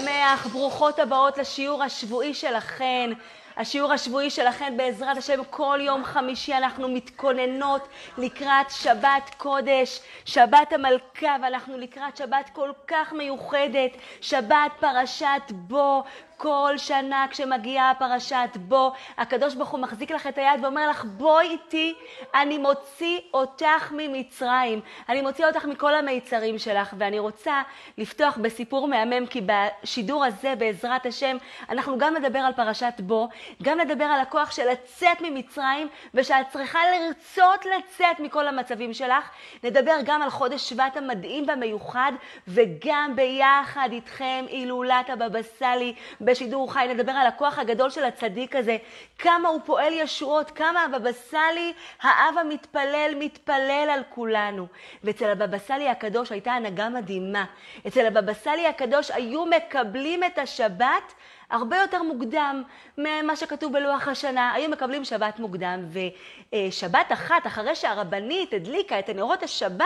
שמח, ברוכות הבאות לשיעור השבועי שלכן. השיעור השבועי שלכן בעזרת השם כל יום חמישי אנחנו מתכוננות לקראת שבת קודש, שבת המלכה ואנחנו לקראת שבת כל כך מיוחדת, שבת פרשת בו, כל שנה כשמגיעה פרשת בו, הקדוש ברוך הוא מחזיק לך את היד ואומר לך, בואי איתי, אני מוציא אותך ממצרים, אני מוציא אותך מכל המיצרים שלך, ואני רוצה לפתוח בסיפור מהמם, כי בשידור הזה, בעזרת השם, אנחנו גם נדבר על פרשת בו, גם נדבר על הכוח של לצאת ממצרים, ושאת צריכה לרצות לצאת מכל המצבים שלך. נדבר גם על חודש שבט המדהים והמיוחד, וגם ביחד איתכם הילולת הבבא סאלי. בשידור חי, נדבר על הכוח הגדול של הצדיק הזה, כמה הוא פועל ישועות, כמה הבבא סאלי, האב המתפלל, מתפלל על כולנו. ואצל הבבא סאלי הקדוש הייתה הנהגה מדהימה. אצל הבבא סאלי הקדוש היו מקבלים את השבת הרבה יותר מוקדם ממה שכתוב בלוח השנה. היו מקבלים שבת מוקדם, ושבת אחת, אחרי שהרבנית הדליקה את הנרות השבת,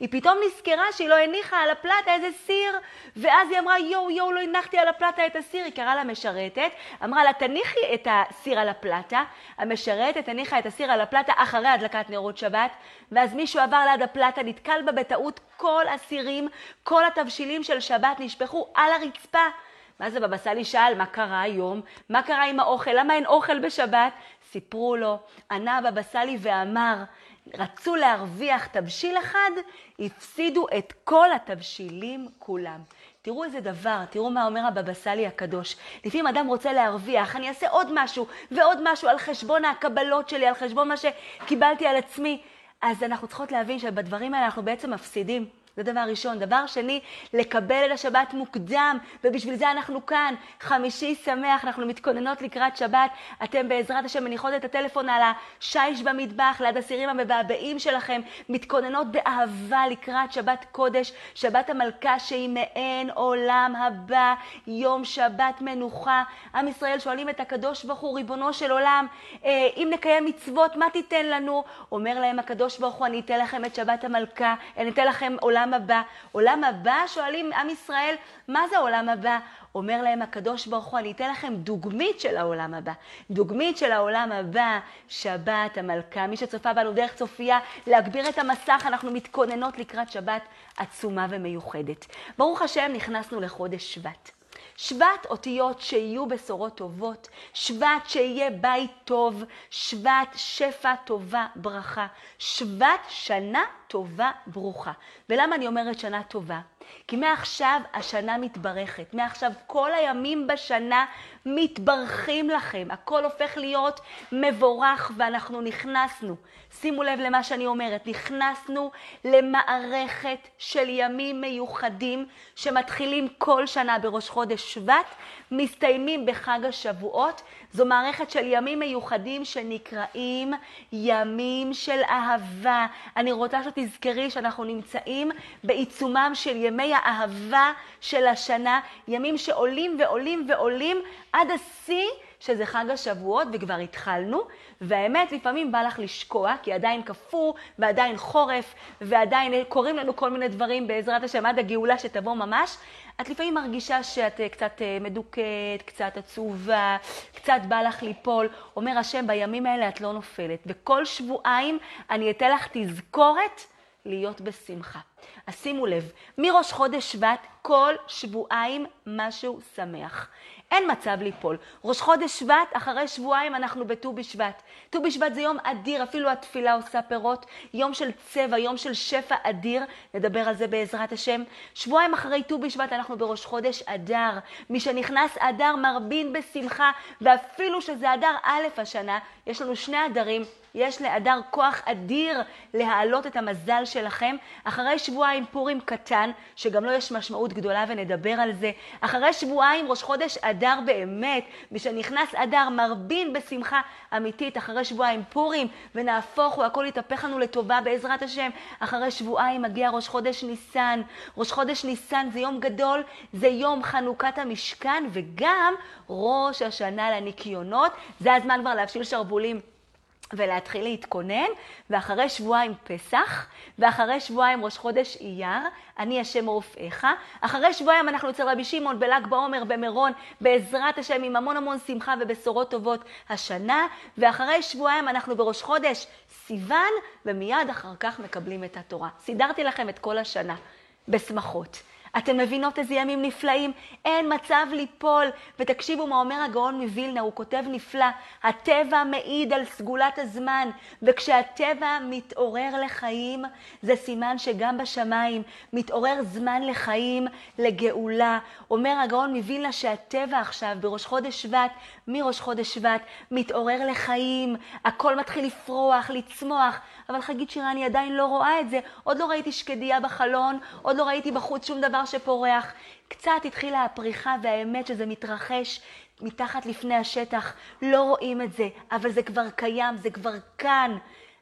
היא פתאום נזכרה שהיא לא הניחה על הפלטה איזה סיר, ואז היא אמרה, יואו, יואו, לא הנחתי על הפלטה את הסיר. היא קראה לה משרתת, אמרה לה, תניחי את הסיר על הפלטה. המשרתת הניחה את הסיר על הפלטה אחרי הדלקת נרות שבת, ואז מישהו עבר ליד הפלטה, נתקל בה בטעות, כל הסירים, כל התבשילים של שבת נשפכו על הרצפה. מה זה בבא סאלי שאל, מה קרה היום? מה קרה עם האוכל? למה אין אוכל בשבת? סיפרו לו, ענה בבא סאלי ואמר, רצו להרוויח תבשיל אחד, הפסידו את כל התבשילים כולם. תראו איזה דבר, תראו מה אומר הבבא סאלי הקדוש. לפעמים אדם רוצה להרוויח, אני אעשה עוד משהו ועוד משהו על חשבון הקבלות שלי, על חשבון מה שקיבלתי על עצמי. אז אנחנו צריכות להבין שבדברים האלה אנחנו בעצם מפסידים. זה דבר ראשון. דבר שני, לקבל את השבת מוקדם, ובשביל זה אנחנו כאן. חמישי שמח, אנחנו מתכוננות לקראת שבת. אתם בעזרת השם מניחות את הטלפון על השיש במטבח, ליד הסירים המבעבעים שלכם, מתכוננות באהבה לקראת שבת קודש, שבת המלכה שהיא מעין עולם הבא, יום שבת מנוחה. עם ישראל שואלים את הקדוש ברוך הוא, ריבונו של עולם, אה, אם נקיים מצוות, מה תיתן לנו? אומר להם הקדוש ברוך הוא, אני אתן לכם את שבת המלכה, אני אתן לכם עולם עולם הבא. עולם הבא, שואלים עם ישראל, מה זה עולם הבא? אומר להם הקדוש ברוך הוא, אני אתן לכם דוגמית של העולם הבא. דוגמית של העולם הבא, שבת המלכה. מי שצופה בנו דרך צופייה, להגביר את המסך, אנחנו מתכוננות לקראת שבת עצומה ומיוחדת. ברוך השם, נכנסנו לחודש שבט. שבט אותיות שיהיו בשורות טובות, שבט שיהיה בית טוב, שבט שפע טובה ברכה, שבט שנה טובה ברוכה. ולמה אני אומרת שנה טובה? כי מעכשיו השנה מתברכת, מעכשיו כל הימים בשנה מתברכים לכם, הכל הופך להיות מבורך ואנחנו נכנסנו, שימו לב למה שאני אומרת, נכנסנו למערכת של ימים מיוחדים שמתחילים כל שנה בראש חודש שבט, מסתיימים בחג השבועות, זו מערכת של ימים מיוחדים שנקראים ימים של אהבה. אני רוצה שתזכרי שאנחנו נמצאים בעיצומם של ימי האהבה של השנה, ימים שעולים ועולים ועולים עד השיא. שזה חג השבועות, וכבר התחלנו, והאמת, לפעמים בא לך לשקוע, כי עדיין קפוא, ועדיין חורף, ועדיין קורים לנו כל מיני דברים בעזרת השם עד הגאולה שתבוא ממש. את לפעמים מרגישה שאת אה, קצת אה, מדוכאת, קצת עצובה, קצת בא לך ליפול. אומר השם, בימים האלה את לא נופלת. וכל שבועיים אני אתן לך תזכורת להיות בשמחה. אז שימו לב, מראש חודש שבט, כל שבועיים משהו שמח. אין מצב ליפול. ראש חודש שבט, אחרי שבועיים אנחנו בט"ו בשבט. ט"ו בשבט זה יום אדיר, אפילו התפילה עושה פירות. יום של צבע, יום של שפע אדיר, נדבר על זה בעזרת השם. שבועיים אחרי ט"ו בשבט אנחנו בראש חודש אדר. מי שנכנס אדר מרבין בשמחה, ואפילו שזה אדר א' השנה, יש לנו שני אדרים. יש לאדר כוח אדיר להעלות את המזל שלכם. אחרי שבועיים פורים קטן, שגם לו לא יש משמעות גדולה ונדבר על זה. אחרי שבועיים ראש חודש אדר באמת, משנכנס אדר מרבין בשמחה אמיתית. אחרי שבועיים פורים, ונהפוך הוא, הכל יתהפך לנו לטובה בעזרת השם. אחרי שבועיים מגיע ראש חודש ניסן. ראש חודש ניסן זה יום גדול, זה יום חנוכת המשכן, וגם ראש השנה לניקיונות. זה הזמן כבר להפשיל שרוולים. ולהתחיל להתכונן, ואחרי שבועיים פסח, ואחרי שבועיים ראש חודש אייר, אני השם רופאיך. אחרי שבועיים אנחנו אצל רבי שמעון בל"ג בעומר, במירון, בעזרת השם, עם המון המון שמחה ובשורות טובות השנה, ואחרי שבועיים אנחנו בראש חודש סיוון, ומיד אחר כך מקבלים את התורה. סידרתי לכם את כל השנה בשמחות. אתן מבינות איזה ימים נפלאים? אין מצב ליפול. ותקשיבו מה אומר הגאון מווילנה, הוא כותב נפלא, הטבע מעיד על סגולת הזמן, וכשהטבע מתעורר לחיים, זה סימן שגם בשמיים מתעורר זמן לחיים, לגאולה. אומר הגאון מווילנה שהטבע עכשיו, בראש חודש שבט, מראש חודש שבט, מתעורר לחיים, הכל מתחיל לפרוח, לצמוח. אבל חגית שירה, אני עדיין לא רואה את זה. עוד לא ראיתי שקדיה בחלון, עוד לא ראיתי בחוץ שום דבר שפורח. קצת התחילה הפריחה והאמת שזה מתרחש מתחת לפני השטח. לא רואים את זה, אבל זה כבר קיים, זה כבר כאן.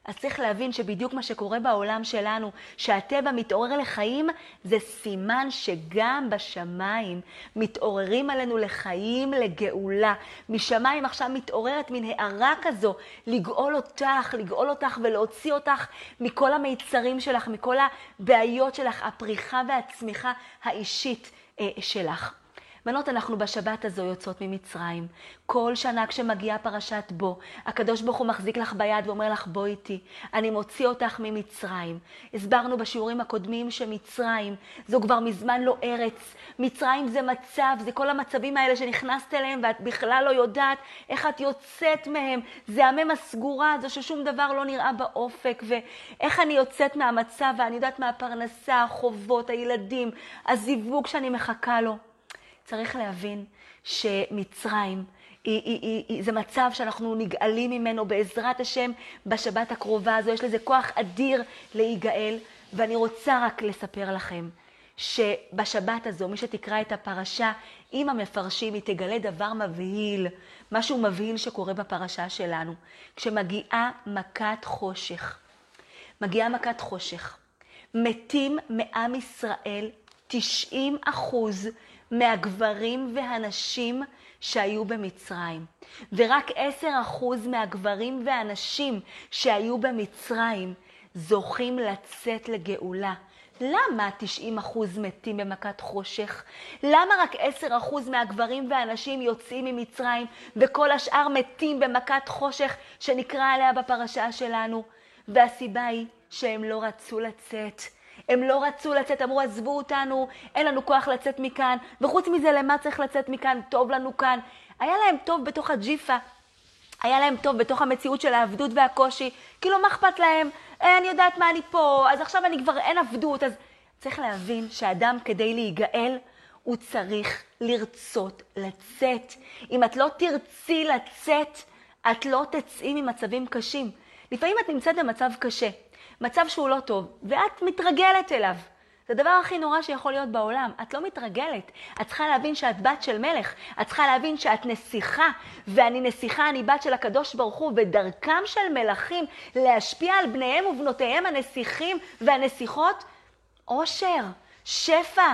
אז צריך להבין שבדיוק מה שקורה בעולם שלנו, שהטבע מתעורר לחיים, זה סימן שגם בשמיים מתעוררים עלינו לחיים, לגאולה. משמיים עכשיו מתעוררת מין הערה כזו, לגאול אותך, לגאול אותך ולהוציא אותך מכל המיצרים שלך, מכל הבעיות שלך, הפריחה והצמיחה האישית אה, שלך. בנות, אנחנו בשבת הזו יוצאות ממצרים. כל שנה כשמגיעה פרשת בו, הקדוש ברוך הוא מחזיק לך ביד ואומר לך, בואי איתי, אני מוציא אותך ממצרים. הסברנו בשיעורים הקודמים שמצרים זו כבר מזמן לא ארץ. מצרים זה מצב, זה כל המצבים האלה שנכנסת אליהם ואת בכלל לא יודעת איך את יוצאת מהם. זה המם הסגורה הזו ששום דבר לא נראה באופק, ואיך אני יוצאת מהמצב ואני יודעת מהפרנסה, החובות, הילדים, הזיווג שאני מחכה לו. צריך להבין שמצרים היא, היא, היא, היא, זה מצב שאנחנו נגאלים ממנו בעזרת השם בשבת הקרובה הזו. יש לזה כוח אדיר להיגאל, ואני רוצה רק לספר לכם שבשבת הזו, מי שתקרא את הפרשה עם המפרשים, היא תגלה דבר מבהיל, משהו מבהיל שקורה בפרשה שלנו. כשמגיעה מכת חושך, מגיעה מכת חושך, מתים מעם ישראל 90 אחוז מהגברים והנשים שהיו במצרים. ורק 10% מהגברים והנשים שהיו במצרים זוכים לצאת לגאולה. למה 90% מתים במכת חושך? למה רק 10% מהגברים והנשים יוצאים ממצרים וכל השאר מתים במכת חושך שנקרא עליה בפרשה שלנו? והסיבה היא שהם לא רצו לצאת. הם לא רצו לצאת, אמרו, עזבו אותנו, אין לנו כוח לצאת מכאן, וחוץ מזה, למה צריך לצאת מכאן? טוב לנו כאן. היה להם טוב בתוך הג'יפה, היה להם טוב בתוך המציאות של העבדות והקושי, כאילו, מה אכפת להם? אה, אני יודעת מה אני פה, אז עכשיו אני כבר אין עבדות, אז... צריך להבין שאדם כדי להיגאל, הוא צריך לרצות לצאת. אם את לא תרצי לצאת, את לא תצאי ממצבים קשים. לפעמים את נמצאת במצב קשה, מצב שהוא לא טוב, ואת מתרגלת אליו. זה הדבר הכי נורא שיכול להיות בעולם. את לא מתרגלת. את צריכה להבין שאת בת של מלך. את צריכה להבין שאת נסיכה, ואני נסיכה, אני בת של הקדוש ברוך הוא, ודרכם של מלכים להשפיע על בניהם ובנותיהם הנסיכים והנסיכות, עושר, שפע,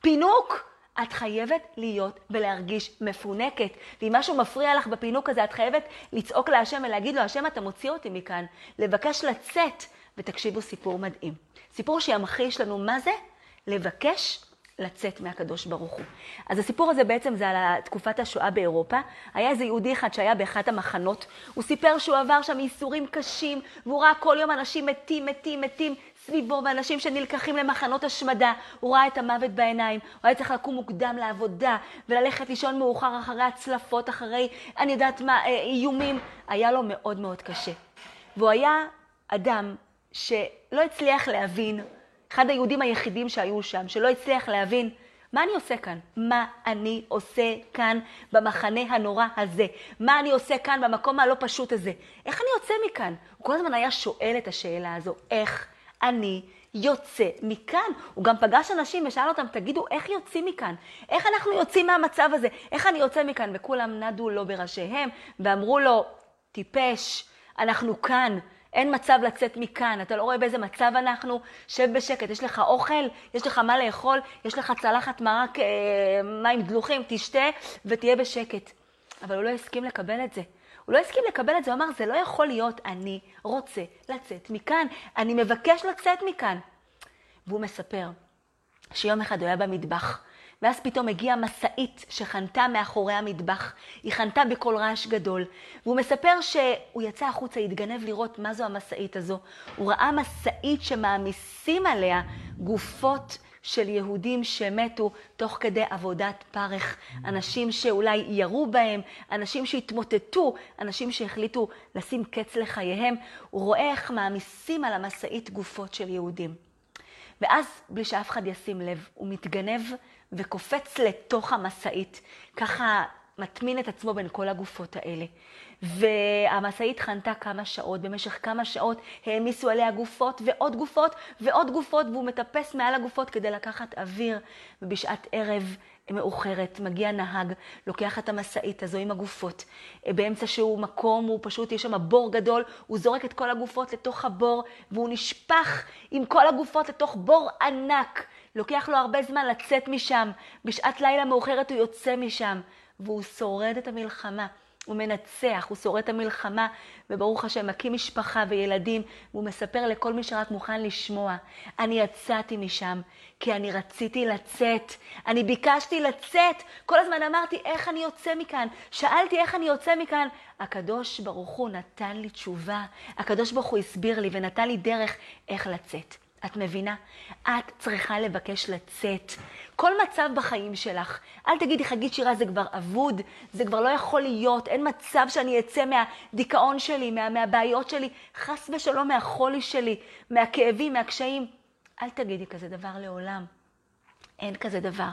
פינוק. את חייבת להיות ולהרגיש מפונקת. ואם משהו מפריע לך בפינוק הזה, את חייבת לצעוק להשם ולהגיד לו, השם, אתה מוציא אותי מכאן. לבקש לצאת. ותקשיבו סיפור מדהים. סיפור שימחיש לנו מה זה לבקש לצאת מהקדוש ברוך הוא. אז הסיפור הזה בעצם זה על תקופת השואה באירופה. היה איזה יהודי אחד שהיה באחת המחנות, הוא סיפר שהוא עבר שם ייסורים קשים, והוא ראה כל יום אנשים מתים, מתים, מתים סביבו, ואנשים שנלקחים למחנות השמדה. הוא ראה את המוות בעיניים, הוא היה צריך לקום מוקדם לעבודה, וללכת לישון מאוחר אחרי הצלפות, אחרי, אני יודעת מה, אה, איומים. היה לו מאוד מאוד קשה. והוא היה אדם שלא הצליח להבין, אחד היהודים היחידים שהיו שם, שלא הצליח להבין מה אני עושה כאן? מה אני עושה כאן במחנה הנורא הזה? מה אני עושה כאן במקום הלא פשוט הזה? איך אני יוצא מכאן? הוא כל הזמן היה שואל את השאלה הזו, איך אני יוצא מכאן? הוא גם פגש אנשים ושאל אותם, תגידו, איך יוצאים מכאן? איך אנחנו יוצאים מהמצב הזה? איך אני יוצא מכאן? וכולם נדו לו בראשיהם ואמרו לו, טיפש, אנחנו כאן. אין מצב לצאת מכאן, אתה לא רואה באיזה מצב אנחנו? שב בשקט, יש לך אוכל, יש לך מה לאכול, יש לך צלחת מרק אה, מים דלוחים, תשתה ותהיה בשקט. אבל הוא לא הסכים לקבל את זה. הוא לא הסכים לקבל את זה, הוא אמר, זה לא יכול להיות, אני רוצה לצאת מכאן, אני מבקש לצאת מכאן. והוא מספר שיום אחד הוא היה במטבח, ואז פתאום הגיעה משאית שחנתה מאחורי המטבח. היא חנתה בקול רעש גדול. והוא מספר שהוא יצא החוצה, התגנב לראות מה זו המשאית הזו. הוא ראה משאית שמעמיסים עליה גופות של יהודים שמתו תוך כדי עבודת פרך. אנשים שאולי ירו בהם, אנשים שהתמוטטו, אנשים שהחליטו לשים קץ לחייהם. הוא רואה איך מעמיסים על המשאית גופות של יהודים. ואז, בלי שאף אחד ישים לב, הוא מתגנב וקופץ לתוך המשאית, ככה מטמין את עצמו בין כל הגופות האלה. והמשאית חנתה כמה שעות, במשך כמה שעות העמיסו עליה גופות ועוד גופות ועוד גופות, והוא מטפס מעל הגופות כדי לקחת אוויר. ובשעת ערב מאוחרת מגיע נהג, לוקח את המשאית הזו עם הגופות. באמצע שהוא מקום, הוא פשוט, יש שם בור גדול, הוא זורק את כל הגופות לתוך הבור, והוא נשפך עם כל הגופות לתוך בור ענק. לוקח לו הרבה זמן לצאת משם. בשעת לילה מאוחרת הוא יוצא משם, והוא שורד את המלחמה. הוא מנצח, הוא שורד את המלחמה, וברוך השם, מקים משפחה וילדים, והוא מספר לכל מי שרק מוכן לשמוע. אני יצאתי משם, כי אני רציתי לצאת. אני ביקשתי לצאת. כל הזמן אמרתי, איך אני יוצא מכאן? שאלתי איך אני יוצא מכאן. הקדוש ברוך הוא נתן לי תשובה. הקדוש ברוך הוא הסביר לי ונתן לי דרך איך לצאת. את מבינה? את צריכה לבקש לצאת. כל מצב בחיים שלך, אל תגידי, חגית שירה, זה כבר אבוד, זה כבר לא יכול להיות, אין מצב שאני אצא מהדיכאון שלי, מה, מהבעיות שלי, חס ושלום מהחולי שלי, מהכאבים, מהקשיים. אל תגידי כזה דבר לעולם. אין כזה דבר.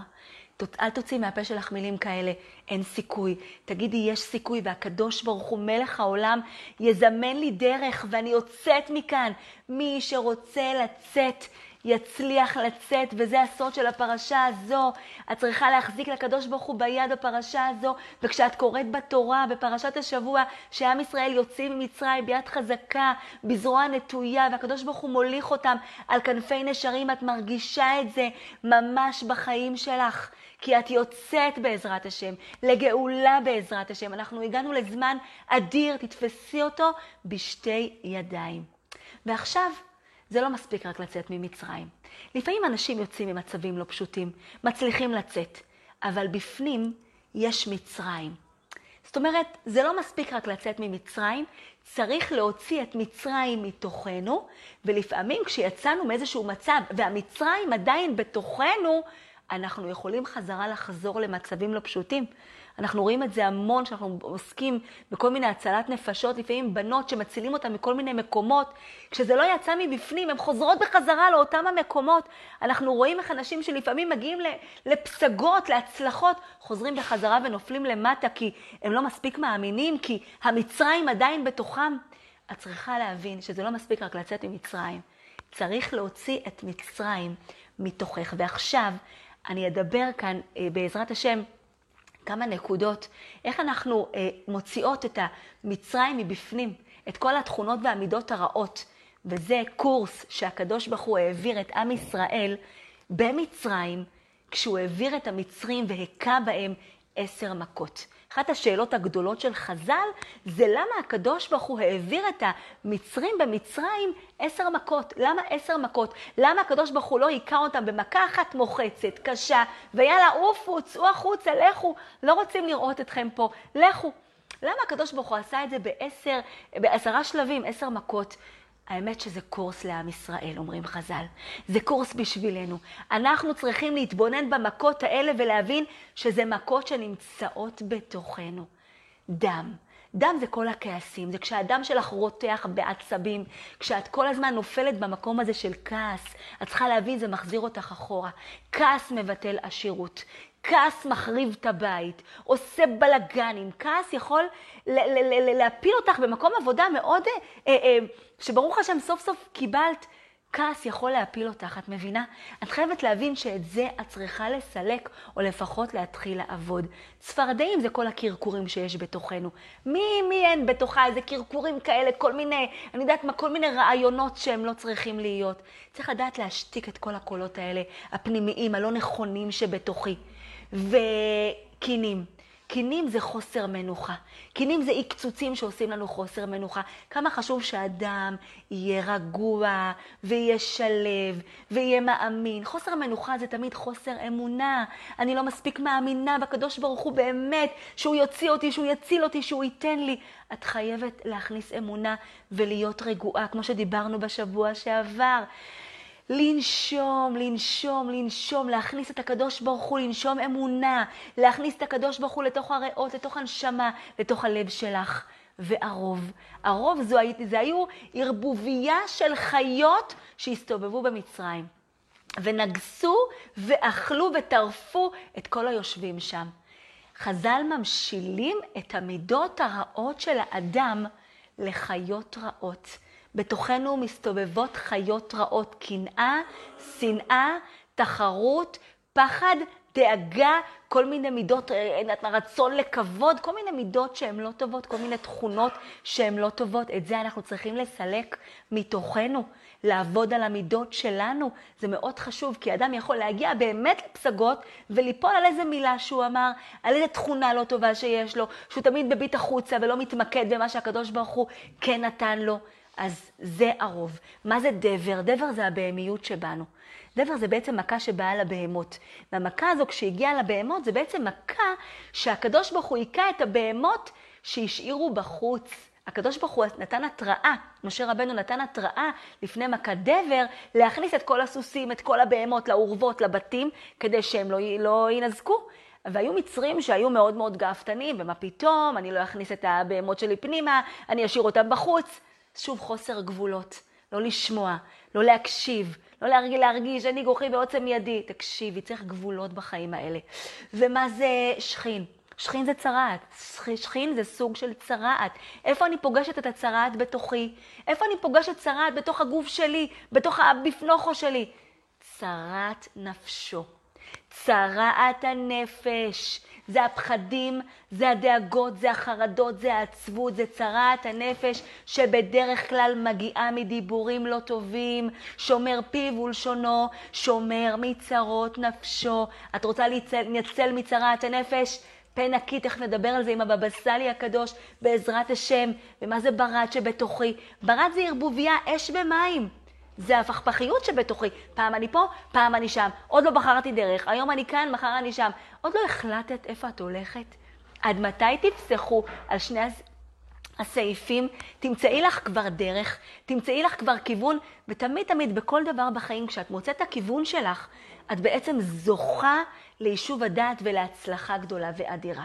אל תוציא מהפה שלך מילים כאלה, אין סיכוי. תגידי, יש סיכוי, והקדוש ברוך הוא, מלך העולם, יזמן לי דרך, ואני יוצאת מכאן. מי שרוצה לצאת, יצליח לצאת, וזה הסוד של הפרשה הזו. את צריכה להחזיק לקדוש ברוך הוא ביד הפרשה הזו, וכשאת קוראת בתורה, בפרשת השבוע, שעם ישראל יוצאים ממצרים ביד חזקה, בזרוע נטויה, והקדוש ברוך הוא מוליך אותם על כנפי נשרים, את מרגישה את זה ממש בחיים שלך. כי את יוצאת בעזרת השם, לגאולה בעזרת השם. אנחנו הגענו לזמן אדיר, תתפסי אותו בשתי ידיים. ועכשיו, זה לא מספיק רק לצאת ממצרים. לפעמים אנשים יוצאים ממצבים לא פשוטים, מצליחים לצאת, אבל בפנים יש מצרים. זאת אומרת, זה לא מספיק רק לצאת ממצרים, צריך להוציא את מצרים מתוכנו, ולפעמים כשיצאנו מאיזשהו מצב והמצרים עדיין בתוכנו, אנחנו יכולים חזרה לחזור למצבים לא פשוטים. אנחנו רואים את זה המון, שאנחנו עוסקים בכל מיני הצלת נפשות, לפעמים בנות שמצילים אותן מכל מיני מקומות. כשזה לא יצא מבפנים, הן חוזרות בחזרה לאותם המקומות. אנחנו רואים איך אנשים שלפעמים מגיעים לפסגות, להצלחות, חוזרים בחזרה ונופלים למטה, כי הם לא מספיק מאמינים, כי המצרים עדיין בתוכם. את צריכה להבין שזה לא מספיק רק לצאת ממצרים. צריך להוציא את מצרים מתוכך. ועכשיו, אני אדבר כאן, אה, בעזרת השם, כמה נקודות, איך אנחנו אה, מוציאות את המצרים מבפנים, את כל התכונות והמידות הרעות. וזה קורס שהקדוש ברוך הוא העביר את עם ישראל במצרים, כשהוא העביר את המצרים והכה בהם עשר מכות. אחת השאלות הגדולות של חז"ל זה למה הקדוש ברוך הוא העביר את המצרים במצרים עשר מכות. למה עשר מכות? למה הקדוש ברוך הוא לא היכה אותם במכה אחת מוחצת, קשה, ויאללה, עופו, צאו החוצה, לכו, לא רוצים לראות אתכם פה, לכו. למה הקדוש ברוך הוא עשה את זה בעשר, בעשרה שלבים, עשר מכות? האמת שזה קורס לעם ישראל, אומרים חז"ל. זה קורס בשבילנו. אנחנו צריכים להתבונן במכות האלה ולהבין שזה מכות שנמצאות בתוכנו. דם. דם זה כל הכעסים, זה כשהדם שלך רותח בעצבים, כשאת כל הזמן נופלת במקום הזה של כעס. את צריכה להבין, זה מחזיר אותך אחורה. כעס מבטל עשירות. כעס מחריב את הבית, עושה בלאגנים, כעס יכול להפיל אותך במקום עבודה מאוד, אה, אה, שברוך השם סוף סוף קיבלת, כעס יכול להפיל אותך, את מבינה? את חייבת להבין שאת זה את צריכה לסלק, או לפחות להתחיל לעבוד. צפרדעים זה כל הקרקורים שיש בתוכנו. מי, מי אין בתוכה איזה קרקורים כאלה, כל מיני, אני יודעת מה, כל מיני רעיונות שהם לא צריכים להיות. צריך לדעת להשתיק את כל הקולות האלה, הפנימיים, הלא נכונים שבתוכי. וקינים. קינים זה חוסר מנוחה. קינים זה אי קצוצים שעושים לנו חוסר מנוחה. כמה חשוב שאדם יהיה רגוע, ויהיה שלב, ויהיה מאמין. חוסר מנוחה זה תמיד חוסר אמונה. אני לא מספיק מאמינה בקדוש ברוך הוא באמת, שהוא יוציא אותי, שהוא יציל אותי, שהוא ייתן לי. את חייבת להכניס אמונה ולהיות רגועה, כמו שדיברנו בשבוע שעבר. לנשום, לנשום, לנשום, להכניס את הקדוש ברוך הוא, לנשום אמונה, להכניס את הקדוש ברוך הוא לתוך הריאות, לתוך הנשמה, לתוך הלב שלך. וערוב. ערוב זו, זה היו ערבוביה של חיות שהסתובבו במצרים. ונגסו ואכלו וטרפו את כל היושבים שם. חז"ל ממשילים את המידות הרעות של האדם לחיות רעות. בתוכנו מסתובבות חיות רעות, קנאה, שנאה, תחרות, פחד, דאגה, כל מיני מידות, אה, רצון לכבוד, כל מיני מידות שהן לא טובות, כל מיני תכונות שהן לא טובות. את זה אנחנו צריכים לסלק מתוכנו, לעבוד על המידות שלנו. זה מאוד חשוב, כי אדם יכול להגיע באמת לפסגות וליפול על איזה מילה שהוא אמר, על איזה תכונה לא טובה שיש לו, שהוא תמיד מביט החוצה ולא מתמקד במה שהקדוש ברוך הוא כן נתן לו. אז זה הרוב. מה זה דבר? דבר זה הבהמיות שבנו. דבר זה בעצם מכה שבאה לבהמות. והמכה הזו, כשהגיעה לבהמות, זה בעצם מכה שהקדוש ברוך הוא היכה את הבהמות שהשאירו בחוץ. הקדוש ברוך הוא נתן התראה, משה רבנו נתן התראה לפני מכת דבר, להכניס את כל הסוסים, את כל הבהמות, לאורוות, לבתים, כדי שהם לא, לא ינזקו. והיו מצרים שהיו מאוד מאוד גאוותנים, ומה פתאום, אני לא אכניס את הבהמות שלי פנימה, אני אשאיר אותם בחוץ. שוב, חוסר גבולות. לא לשמוע, לא להקשיב, לא להרגיל להרגיש, אני גוחי בעוצם ידי. תקשיבי, צריך גבולות בחיים האלה. ומה זה שכין? שכין זה צרעת. שכין זה סוג של צרעת. איפה אני פוגשת את הצרעת בתוכי? איפה אני פוגשת צרעת בתוך הגוף שלי, בתוך הבפנוכו שלי? צרת נפשו. צרעת הנפש. זה הפחדים, זה הדאגות, זה החרדות, זה העצבות, זה צרעת הנפש שבדרך כלל מגיעה מדיבורים לא טובים, שומר פיו ולשונו, שומר מצרות נפשו. את רוצה להינצל מצרעת הנפש? פה נקי, תכף נדבר על זה עם הבבא סאלי הקדוש, בעזרת השם. ומה זה ברד שבתוכי? ברד זה ערבוביה, אש במים. זה הפכפכיות שבתוכי. פעם אני פה, פעם אני שם. עוד לא בחרתי דרך, היום אני כאן, מחר אני שם. עוד לא החלטת איפה את הולכת? עד מתי תפסחו על שני הסעיפים? תמצאי לך כבר דרך, תמצאי לך כבר כיוון, ותמיד תמיד בכל דבר בחיים, כשאת מוצאת את הכיוון שלך, את בעצם זוכה ליישוב הדעת ולהצלחה גדולה ואדירה.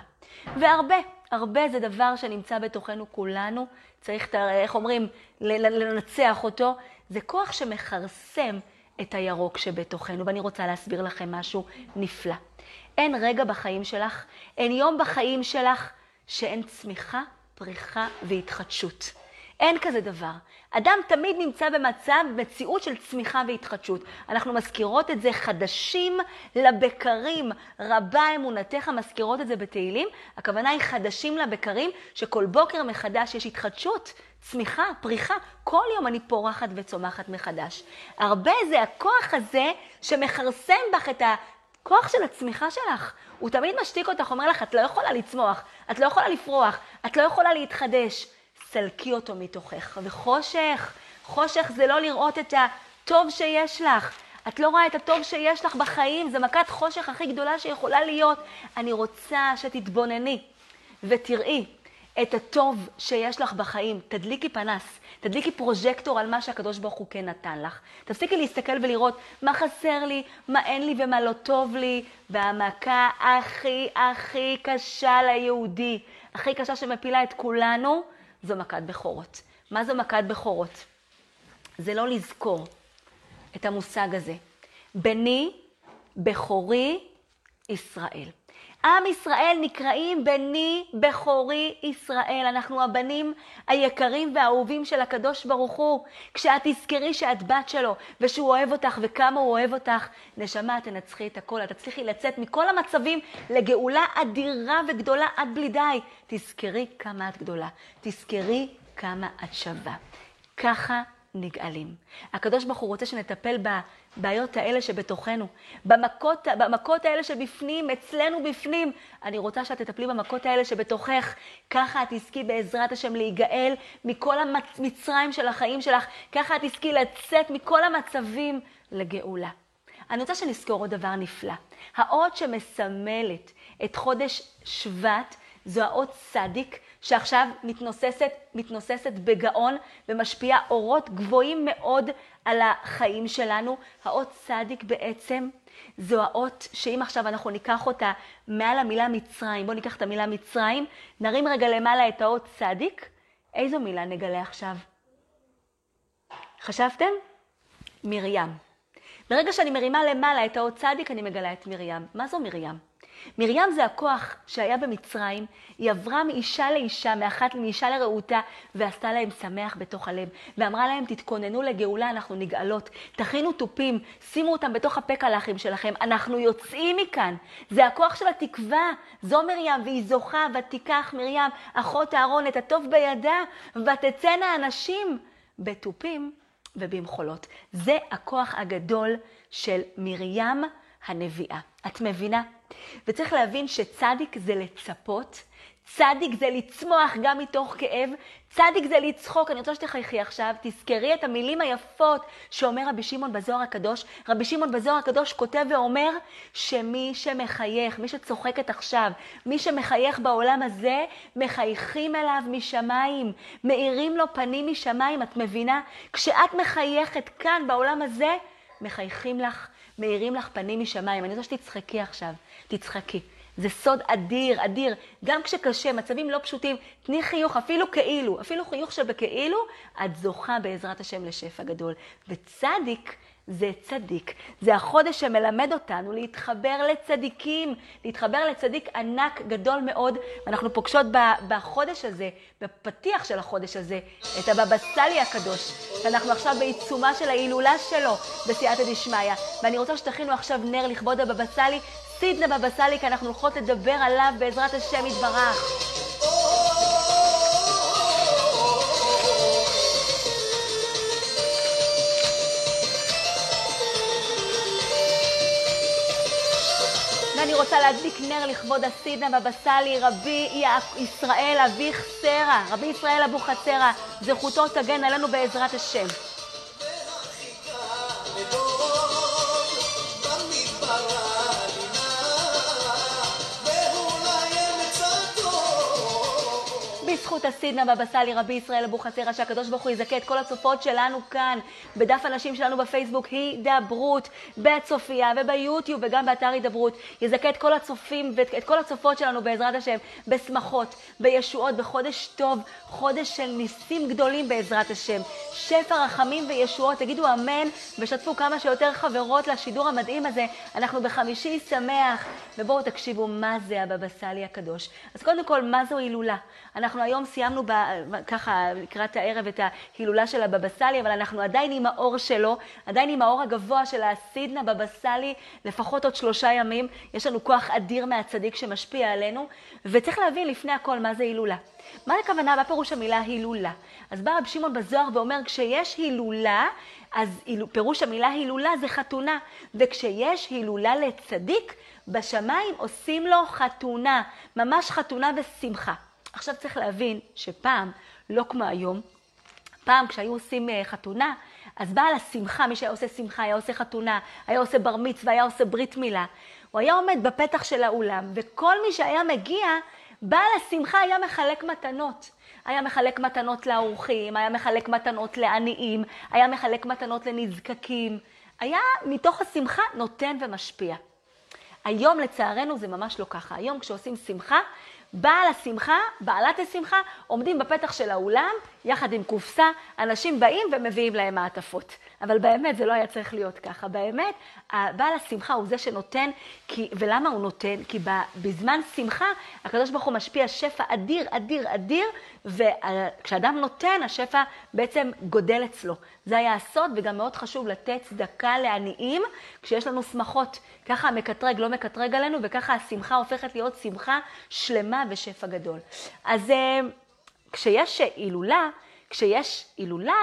והרבה, הרבה זה דבר שנמצא בתוכנו כולנו, צריך, איך אומרים, לנצח אותו. זה כוח שמכרסם את הירוק שבתוכנו, ואני רוצה להסביר לכם משהו נפלא. אין רגע בחיים שלך, אין יום בחיים שלך, שאין צמיחה, פריחה והתחדשות. אין כזה דבר. אדם תמיד נמצא במצב, מציאות של צמיחה והתחדשות. אנחנו מזכירות את זה חדשים לבקרים. רבה אמונתך מזכירות את זה בתהילים. הכוונה היא חדשים לבקרים, שכל בוקר מחדש יש התחדשות, צמיחה, פריחה. כל יום אני פורחת וצומחת מחדש. הרבה זה הכוח הזה שמכרסם בך את הכוח של הצמיחה שלך. הוא תמיד משתיק אותך, אומר לך, את לא יכולה לצמוח, את לא יכולה לפרוח, את לא יכולה להתחדש. סלקי אותו מתוכך. וחושך, חושך זה לא לראות את הטוב שיש לך. את לא רואה את הטוב שיש לך בחיים, זו מכת חושך הכי גדולה שיכולה להיות. אני רוצה שתתבונני ותראי את הטוב שיש לך בחיים. תדליקי פנס, תדליקי פרוז'קטור על מה שהקדוש ברוך הוא כן נתן לך. תפסיקי להסתכל ולראות מה חסר לי, מה אין לי ומה לא טוב לי. והמכה הכי הכי קשה ליהודי, הכי קשה שמפילה את כולנו, זו מכת בכורות. מה זו מכת בכורות? זה לא לזכור את המושג הזה. בני, בכורי, ישראל. עם ישראל נקראים בני בכורי ישראל. אנחנו הבנים היקרים והאהובים של הקדוש ברוך הוא. כשאת תזכרי שאת בת שלו ושהוא אוהב אותך וכמה הוא אוהב אותך, נשמה, תנצחי את הכל. את תצליחי לצאת מכל המצבים לגאולה אדירה וגדולה עד בלי די. תזכרי כמה את גדולה. תזכרי כמה את שווה. ככה נגאלים. הקדוש ברוך הוא רוצה שנטפל בבעיות האלה שבתוכנו, במכות, במכות האלה שבפנים, אצלנו בפנים. אני רוצה שאת תטפלי במכות האלה שבתוכך. ככה את תזכי בעזרת השם להיגאל מכל המצרים של החיים שלך. ככה את תזכי לצאת מכל המצבים לגאולה. אני רוצה שנזכור עוד דבר נפלא. האות שמסמלת את חודש שבט זו האות צדיק, שעכשיו מתנוססת, מתנוססת בגאון ומשפיעה אורות גבוהים מאוד על החיים שלנו. האות צדיק בעצם זו האות שאם עכשיו אנחנו ניקח אותה מעל המילה מצרים, בואו ניקח את המילה מצרים, נרים רגע למעלה את האות צדיק, איזו מילה נגלה עכשיו? חשבתם? מרים. ברגע שאני מרימה למעלה את האות צדיק, אני מגלה את מרים. מה זו מרים? מרים זה הכוח שהיה במצרים, היא עברה מאישה לאישה, מאחת מאישה לרעותה, ועשתה להם שמח בתוך הלב. ואמרה להם, תתכוננו לגאולה, אנחנו נגאלות. תכינו תופים, שימו אותם בתוך הפקלחים שלכם, אנחנו יוצאים מכאן. זה הכוח של התקווה. זו מרים, והיא זוכה, ותיקח מרים, אחות אהרון, את הטוב בידה, ותצאנה אנשים בתופים ובמחולות. זה הכוח הגדול של מרים הנביאה. את מבינה? וצריך להבין שצדיק זה לצפות, צדיק זה לצמוח גם מתוך כאב, צדיק זה לצחוק. אני רוצה שתחייכי עכשיו, תזכרי את המילים היפות שאומר רבי שמעון בזוהר הקדוש. רבי שמעון בזוהר הקדוש כותב ואומר שמי שמחייך, מי שצוחקת עכשיו, מי שמחייך בעולם הזה, מחייכים אליו משמיים, מאירים לו פנים משמיים. את מבינה? כשאת מחייכת כאן בעולם הזה, מחייכים לך, מאירים לך פנים משמיים. אני רוצה שתצחקי עכשיו. תצחקי. זה סוד אדיר, אדיר. גם כשקשה, מצבים לא פשוטים, תני חיוך, אפילו כאילו, אפילו חיוך שבכאילו, את זוכה בעזרת השם לשפע גדול. וצדיק זה צדיק. זה החודש שמלמד אותנו להתחבר לצדיקים, להתחבר לצדיק ענק גדול מאוד. ואנחנו פוגשות בחודש הזה, בפתיח של החודש הזה, את הבבא סאלי הקדוש. ואנחנו עכשיו בעיצומה של ההילולה שלו בסייעתא דשמיא. ואני רוצה שתכינו עכשיו נר לכבוד הבבא סאלי. סידנה בבא סאלי, כי אנחנו הולכות לדבר עליו בעזרת השם יתברך. רוצה להדליק נר לכבוד הסידנה בבא סאלי, רבי ישראל אביך סרא, רבי ישראל אבוחצירא, זכותו תגן עלינו בעזרת השם. בזכות הסידנה בבא סאלי, רבי ישראל אבוחצירא, שהקדוש ברוך הוא יזכה את כל הצופות שלנו כאן, בדף הנשים שלנו בפייסבוק, הידברות, בצופיה וביוטיוב וגם באתר הידברות. יזכה את כל הצופים ואת כל הצופות שלנו בעזרת השם, בשמחות, בישועות, בחודש טוב, חודש של ניסים גדולים בעזרת השם. שפע רחמים וישועות, תגידו אמן ושתפו כמה שיותר חברות לשידור המדהים הזה. אנחנו בחמישי שמח, ובואו תקשיבו מה זה הבבא סאלי הקדוש. אז קודם כל, מה זו הילולה? אנחנו היום סיימנו ב, ככה לקראת הערב את ההילולה של הבבא סאלי, אבל אנחנו עדיין עם האור שלו, עדיין עם האור הגבוה של הסידנה בבא סאלי, לפחות עוד שלושה ימים. יש לנו כוח אדיר מהצדיק שמשפיע עלינו, וצריך להבין לפני הכל מה זה הילולה. מה הכוונה, מה פירוש המילה הילולה? אז בא רב שמעון בזוהר ואומר, כשיש הילולה, אז פירוש המילה הילולה זה חתונה, וכשיש הילולה לצדיק, בשמיים עושים לו חתונה, ממש חתונה ושמחה. עכשיו צריך להבין שפעם, לא כמו היום, פעם כשהיו עושים אה, חתונה, אז בעל השמחה, מי שהיה עושה שמחה, היה עושה חתונה, היה עושה בר מצווה, היה עושה ברית מילה. הוא היה עומד בפתח של האולם, וכל מי שהיה מגיע, בעל השמחה היה מחלק מתנות. היה מחלק מתנות לאורחים, היה מחלק מתנות לעניים, היה מחלק מתנות לנזקקים. היה מתוך השמחה נותן ומשפיע. היום לצערנו זה ממש לא ככה. היום כשעושים שמחה, בעל השמחה, בעלת השמחה, עומדים בפתח של האולם, יחד עם קופסה, אנשים באים ומביאים להם מעטפות. אבל באמת זה לא היה צריך להיות ככה. באמת, בעל השמחה הוא זה שנותן, כי, ולמה הוא נותן? כי בזמן שמחה, הקדוש ברוך הוא משפיע שפע אדיר, אדיר, אדיר, וכשאדם נותן, השפע בעצם גודל אצלו. זה היה הסוד, וגם מאוד חשוב לתת צדקה לעניים כשיש לנו שמחות. ככה המקטרג לא מקטרג עלינו, וככה השמחה הופכת להיות שמחה שלמה ושפע גדול. אז אה, כשיש הילולה, כשיש הילולה,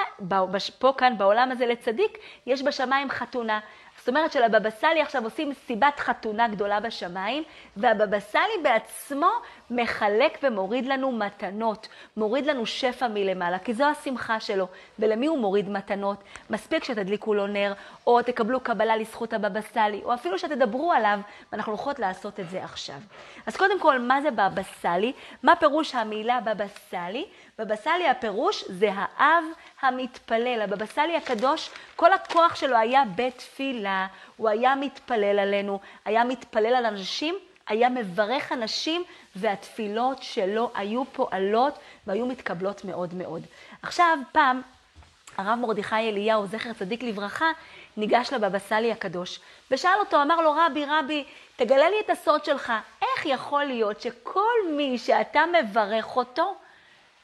פה כאן בעולם הזה לצדיק, יש בשמיים חתונה. זאת אומרת שלבבא סאלי עכשיו עושים סיבת חתונה גדולה בשמיים, והבבא סאלי בעצמו מחלק ומוריד לנו מתנות, מוריד לנו שפע מלמעלה, כי זו השמחה שלו. ולמי הוא מוריד מתנות? מספיק שתדליקו לו נר, או תקבלו קבלה לזכות הבבא סאלי, או אפילו שתדברו עליו, ואנחנו הולכות לעשות את זה עכשיו. אז קודם כל, מה זה בבא סאלי? מה פירוש המילה בבא סאלי? בבא סאלי הפירוש זה האב המתפלל. הבבא סאלי הקדוש, כל הכוח שלו היה בתפילה. הוא היה מתפלל עלינו, היה מתפלל על אנשים, היה מברך אנשים, והתפילות שלו היו פועלות והיו מתקבלות מאוד מאוד. עכשיו, פעם, הרב מרדכי אליהו, זכר צדיק לברכה, ניגש לבבא סאלי הקדוש, ושאל אותו, אמר לו, רבי, רבי, תגלה לי את הסוד שלך. איך יכול להיות שכל מי שאתה מברך אותו,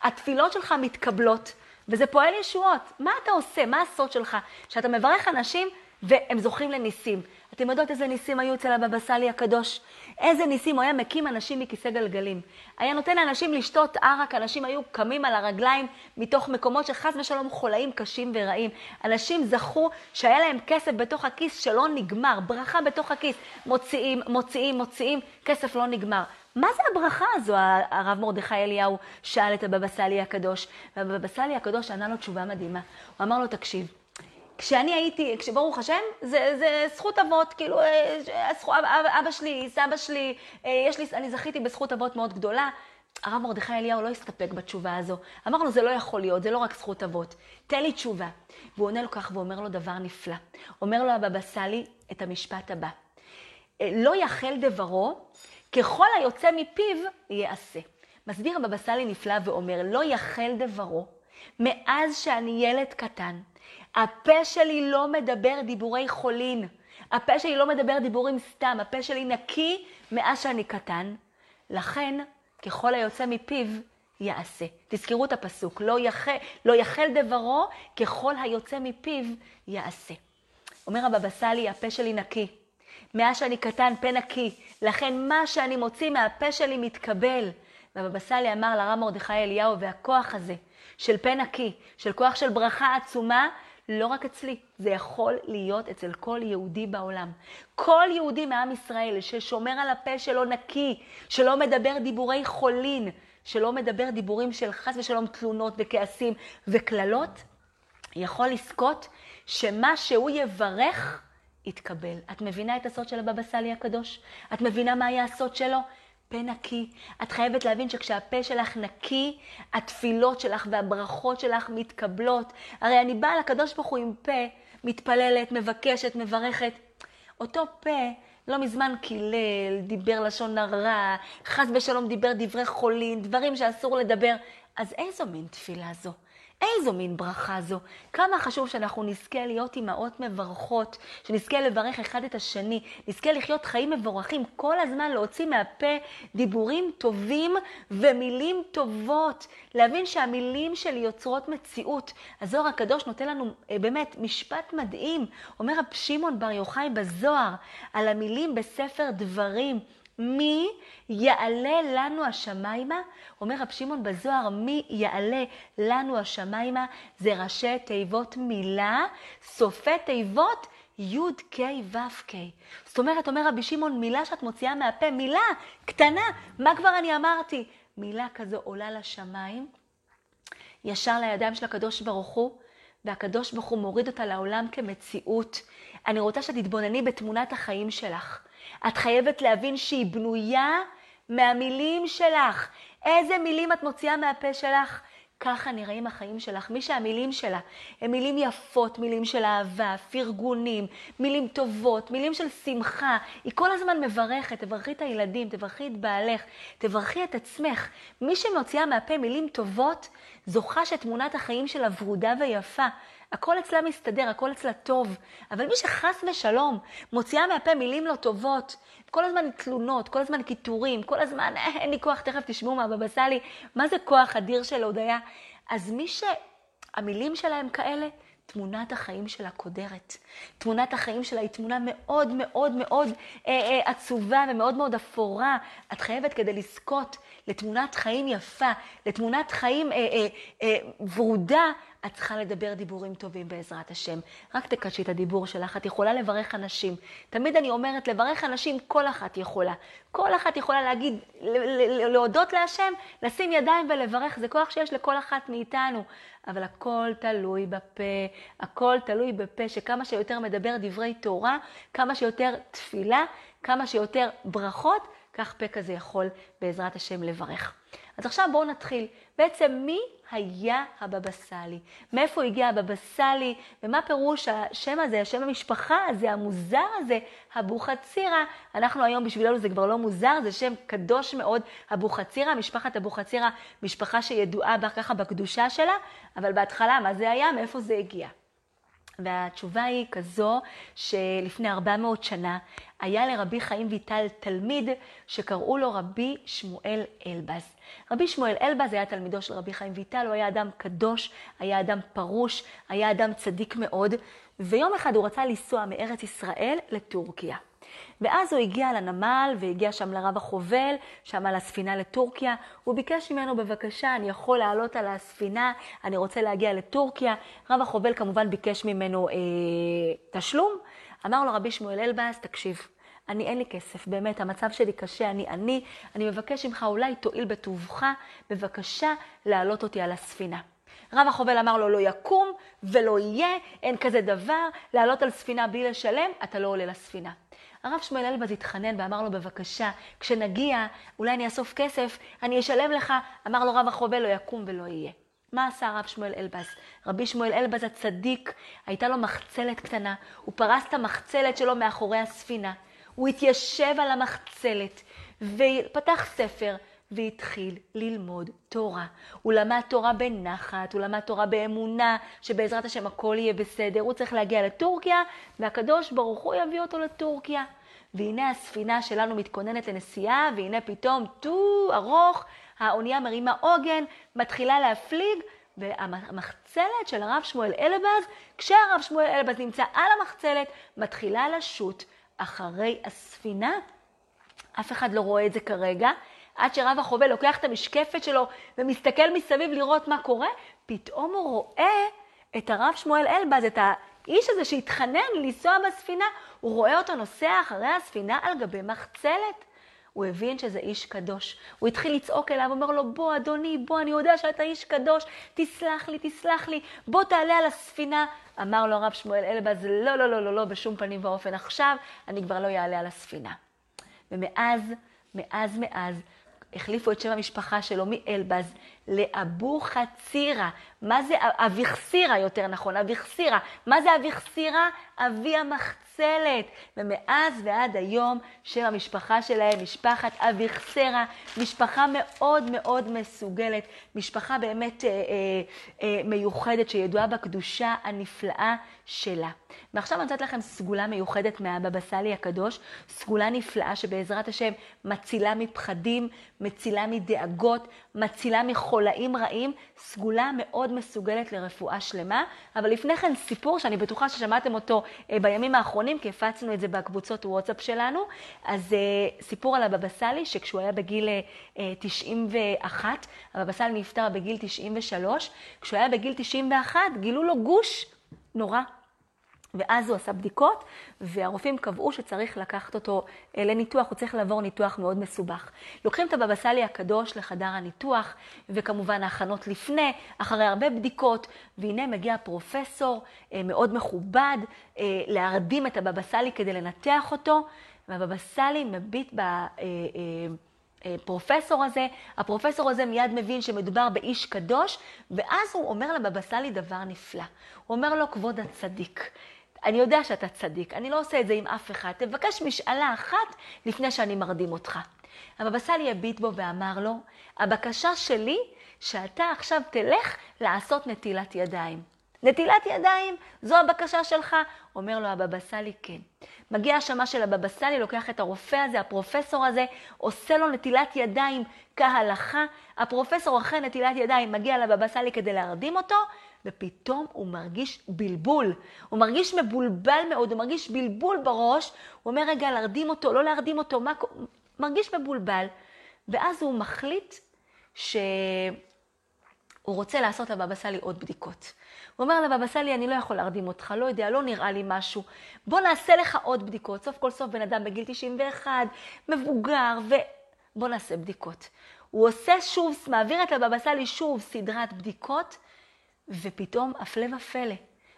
התפילות שלך מתקבלות, וזה פועל ישועות. מה אתה עושה? מה הסוד שלך? שאתה מברך אנשים והם זוכים לניסים. אתם יודעות איזה ניסים היו אצל הבבא סאלי הקדוש? איזה ניסים? הוא היה מקים אנשים מכיסא גלגלים. היה נותן לאנשים לשתות ערק, אנשים היו קמים על הרגליים מתוך מקומות שחס ושלום חולאים קשים ורעים. אנשים זכו שהיה להם כסף בתוך הכיס שלא נגמר, ברכה בתוך הכיס. מוציאים, מוציאים, מוציאים, כסף לא נגמר. מה זה הברכה הזו? הרב מרדכי אליהו שאל את הבבא סאלי הקדוש, והבבא סאלי הקדוש ענה לו תשובה מדהימה. הוא אמר לו, תקשיב, כשאני הייתי, כשברוך השם, זה, זה זכות אבות, כאילו, אה, אבא שלי, סבא שלי, אה, יש לי, אני זכיתי בזכות אבות מאוד גדולה. הרב מרדכי אליהו לא הסתפק בתשובה הזו. אמר לו, זה לא יכול להיות, זה לא רק זכות אבות. תן לי תשובה. והוא עונה לו כך ואומר לו דבר נפלא. אומר לו הבבא סאלי את המשפט הבא: אה, לא יחל דברו ככל היוצא מפיו יעשה. מסביר הבבא סאלי נפלא ואומר, לא יחל דברו, מאז שאני ילד קטן, הפה שלי לא מדבר דיבורי חולין, הפה שלי לא מדבר דיבורים סתם, הפה שלי נקי מאז שאני קטן, לכן ככל היוצא מפיו יעשה. תזכרו את הפסוק, לא יחל, לא יחל דברו ככל היוצא מפיו יעשה. אומר הבבא סאלי, הפה שלי נקי. מאז שאני קטן, פה נקי. לכן מה שאני מוציא מהפה שלי מתקבל. והבבא סאלי אמר לרב מרדכי אליהו, והכוח הזה של פה נקי, של כוח של ברכה עצומה, לא רק אצלי, זה יכול להיות אצל כל יהודי בעולם. כל יהודי מעם ישראל ששומר על הפה שלו נקי, שלא מדבר דיבורי חולין, שלא מדבר דיבורים של חס ושלום תלונות וכעסים וקללות, יכול לזכות שמה שהוא יברך, יתקבל. את מבינה את הסוד של הבבא סאלי הקדוש? את מבינה מה היה הסוד שלו? פה נקי. את חייבת להבין שכשהפה שלך נקי, התפילות שלך והברכות שלך מתקבלות. הרי אני באה לקדוש ברוך הוא עם פה, מתפללת, מבקשת, מברכת. אותו פה לא מזמן קילל, דיבר לשון הרע, חס ושלום דיבר דברי חולין, דברים שאסור לדבר. אז איזו מין תפילה זו? איזו מין ברכה זו. כמה חשוב שאנחנו נזכה להיות אימהות מברכות, שנזכה לברך אחד את השני, נזכה לחיות חיים מבורכים, כל הזמן להוציא מהפה דיבורים טובים ומילים טובות. להבין שהמילים שלי יוצרות מציאות. הזוהר הקדוש נותן לנו אה, באמת משפט מדהים. אומר רב שמעון בר יוחאי בזוהר על המילים בספר דברים. מי יעלה לנו השמיימה? אומר רב שמעון בזוהר, מי יעלה לנו השמיימה? זה ראשי תיבות מילה, סופי תיבות י' ק' ו' ק'. זאת אומרת, אומר רבי שמעון, מילה שאת מוציאה מהפה, מילה קטנה, מה כבר אני אמרתי? מילה כזו עולה לשמיים, ישר לידיים של הקדוש ברוך הוא, והקדוש ברוך הוא מוריד אותה לעולם כמציאות. אני רוצה שתתבונני בתמונת החיים שלך. את חייבת להבין שהיא בנויה מהמילים שלך. איזה מילים את מוציאה מהפה שלך? ככה נראים החיים שלך. מי שהמילים שלה הם מילים יפות, מילים של אהבה, פרגונים, מילים טובות, מילים של שמחה. היא כל הזמן מברכת, תברכי את הילדים, תברכי את בעלך, תברכי את עצמך. מי שמוציאה מהפה מילים טובות, זוכה שתמונת החיים שלה ורודה ויפה. הכל אצלה מסתדר, הכל אצלה טוב. אבל מי שחס ושלום מוציאה מהפה מילים לא טובות, כל הזמן תלונות, כל הזמן קיטורים, כל הזמן אה, אין לי כוח, תכף תשמעו מהבבא סאלי, מה זה כוח אדיר של הודיה? אז מי שהמילים שלהם כאלה, תמונת החיים שלה קודרת. תמונת החיים שלה היא תמונה מאוד מאוד מאוד אה, אה, עצובה ומאוד מאוד אפורה. את חייבת כדי לזכות לתמונת חיים יפה, לתמונת חיים אה, אה, אה, ורודה, את צריכה לדבר דיבורים טובים בעזרת השם. רק תקדשי את הדיבור שלך, את יכולה לברך אנשים. תמיד אני אומרת, לברך אנשים כל אחת יכולה. כל אחת יכולה להגיד, להודות להשם, לשים ידיים ולברך, זה כוח שיש לכל אחת מאיתנו. אבל הכל תלוי בפה, הכל תלוי בפה, שכמה שיותר מדבר דברי תורה, כמה שיותר תפילה, כמה שיותר ברכות, כך פה כזה יכול בעזרת השם לברך. אז עכשיו בואו נתחיל. בעצם מי היה הבבא סאלי? מאיפה הגיע הבבא סאלי? ומה פירוש השם הזה, השם המשפחה הזה, המוזר הזה, אבוחצירא? אנחנו היום בשבילנו זה כבר לא מוזר, זה שם קדוש מאוד, אבוחצירא, משפחת אבוחצירא, משפחה שידועה ככה בקדושה שלה, אבל בהתחלה, מה זה היה? מאיפה זה הגיע? והתשובה היא כזו שלפני 400 שנה היה לרבי חיים ויטל תלמיד שקראו לו רבי שמואל אלבז. רבי שמואל אלבז היה תלמידו של רבי חיים ויטל, הוא היה אדם קדוש, היה אדם פרוש, היה אדם צדיק מאוד, ויום אחד הוא רצה לנסוע מארץ ישראל לטורקיה. ואז הוא הגיע לנמל והגיע שם לרב החובל, שם על הספינה לטורקיה. הוא ביקש ממנו, בבקשה, אני יכול לעלות על הספינה, אני רוצה להגיע לטורקיה. רב החובל כמובן ביקש ממנו אה, תשלום. אמר לו רבי שמואל אלבאס, תקשיב, אני אין לי כסף, באמת, המצב שלי קשה, אני עני, אני מבקש ממך, אולי תואיל בטובך, בבקשה להעלות אותי על הספינה. רב החובל אמר לו, לא יקום ולא יהיה, אין כזה דבר, לעלות על ספינה בלי לשלם, אתה לא עולה לספינה. הרב שמואל אלבז התחנן ואמר לו, בבקשה, כשנגיע, אולי אני אאסוף כסף, אני אשלם לך. אמר לו רב החובל, לא יקום ולא יהיה. מה עשה הרב שמואל אלבז? רבי שמואל אלבז הצדיק, הייתה לו מחצלת קטנה, הוא פרס את המחצלת שלו מאחורי הספינה. הוא התיישב על המחצלת ופתח ספר והתחיל ללמוד תורה. הוא למד תורה בנחת, הוא למד תורה באמונה, שבעזרת השם הכל יהיה בסדר. הוא צריך להגיע לטורקיה, והקדוש ברוך הוא יביא אותו לטורקיה. והנה הספינה שלנו מתכוננת לנסיעה, והנה פתאום טו ארוך, האונייה מרימה עוגן, מתחילה להפליג, והמחצלת של הרב שמואל אלבז, כשהרב שמואל אלבז נמצא על המחצלת, מתחילה לשוט אחרי הספינה. אף אחד לא רואה את זה כרגע. עד שרב החובל לוקח את המשקפת שלו ומסתכל מסביב לראות מה קורה, פתאום הוא רואה את הרב שמואל אלבז, את האיש הזה שהתחנן לנסוע בספינה, הוא רואה אותו נוסע אחרי הספינה על גבי מחצלת. הוא הבין שזה איש קדוש. הוא התחיל לצעוק אליו, אומר לו, בוא אדוני, בוא, אני יודע שאתה איש קדוש, תסלח לי, תסלח לי, בוא תעלה על הספינה. אמר לו הרב שמואל אלבז, לא, לא, לא, לא, לא, בשום פנים ואופן. עכשיו אני כבר לא אעלה על הספינה. ומאז, מאז, מאז, החליפו את שם המשפחה שלו מאלבז לאבו חצירה. מה זה אביחסירה יותר נכון? אביחסירה. מה זה אביחסירה? אבי המחצלת. ומאז ועד היום שם המשפחה שלהם, משפחת אביחסרה, משפחה מאוד מאוד מסוגלת, משפחה באמת אה, אה, אה, מיוחדת שידועה בקדושה הנפלאה שלה. ועכשיו אני נותנת לכם סגולה מיוחדת מהבבא סאלי הקדוש, סגולה נפלאה שבעזרת השם מצילה מפחדים, מצילה מדאגות, מצילה מחולאים רעים, סגולה מאוד מסוגלת לרפואה שלמה. אבל לפני כן סיפור שאני בטוחה ששמעתם אותו אה, בימים האחרונים, כי הפצנו את זה בקבוצות וואטסאפ שלנו. אז אה, סיפור על הבבא סאלי, שכשהוא היה בגיל 91, אה, הבבא סאלי נפטר בגיל 93, כשהוא היה בגיל 91 גילו לו גוש נורא. ואז הוא עשה בדיקות, והרופאים קבעו שצריך לקחת אותו אה, לניתוח, הוא צריך לעבור ניתוח מאוד מסובך. לוקחים את הבבא סאלי הקדוש לחדר הניתוח, וכמובן ההכנות לפני, אחרי הרבה בדיקות, והנה מגיע פרופסור אה, מאוד מכובד אה, להרדים את הבבא סאלי כדי לנתח אותו, והבבא סאלי מביט ב... הפרופסור הזה, הפרופסור הזה מיד מבין שמדובר באיש קדוש, ואז הוא אומר לבבא סאלי דבר נפלא. הוא אומר לו, כבוד הצדיק, אני יודע שאתה צדיק, אני לא עושה את זה עם אף אחד, תבקש משאלה אחת לפני שאני מרדים אותך. הבבא סאלי הביט בו ואמר לו, הבקשה שלי שאתה עכשיו תלך לעשות נטילת ידיים. נטילת ידיים, זו הבקשה שלך? אומר לו הבבא סאלי, כן. מגיע השמה של הבבא סאלי, לוקח את הרופא הזה, הפרופסור הזה, עושה לו נטילת ידיים כהלכה. הפרופסור אחרי נטילת ידיים מגיע לבבא סאלי כדי להרדים אותו, ופתאום הוא מרגיש בלבול. הוא מרגיש מבולבל מאוד, הוא מרגיש בלבול בראש. הוא אומר, רגע, להרדים אותו, לא להרדים אותו, מה... מרגיש מבולבל. ואז הוא מחליט שהוא רוצה לעשות לבבא סאלי עוד בדיקות. הוא אומר לבבא סאלי, אני לא יכול להרדים אותך, לא יודע, לא נראה לי משהו. בוא נעשה לך עוד בדיקות. סוף כל סוף בן אדם בגיל 91, מבוגר, ובוא נעשה בדיקות. הוא עושה שוב, מעביר את לבבא סאלי שוב סדרת בדיקות, ופתאום, הפלא ופלא,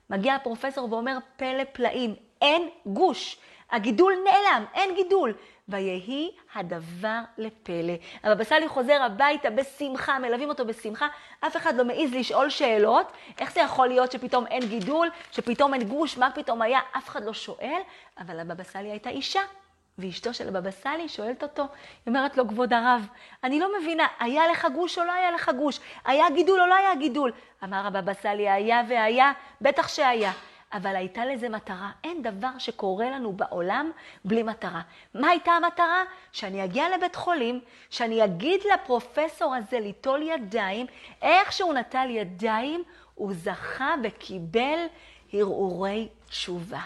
מגיע הפרופסור ואומר, פלא פלאים, אין גוש. הגידול נעלם, אין גידול. ויהי הדבר לפלא. הבבא סאלי חוזר הביתה בשמחה, מלווים אותו בשמחה, אף אחד לא מעז לשאול שאלות, איך זה יכול להיות שפתאום אין גידול, שפתאום אין גוש, מה פתאום היה, אף אחד לא שואל, אבל הבבא סאלי הייתה אישה. ואשתו של הבבא סאלי שואלת אותו, היא אומרת לו, כבוד הרב, אני לא מבינה, היה לך גוש או לא היה לך גוש? היה גידול או לא היה גידול? אמר הבבא סאלי, היה והיה, בטח שהיה. אבל הייתה לזה מטרה. אין דבר שקורה לנו בעולם בלי מטרה. מה הייתה המטרה? שאני אגיע לבית חולים, שאני אגיד לפרופסור הזה ליטול ידיים, איך שהוא נטל ידיים, הוא זכה וקיבל הרהורי תשובה.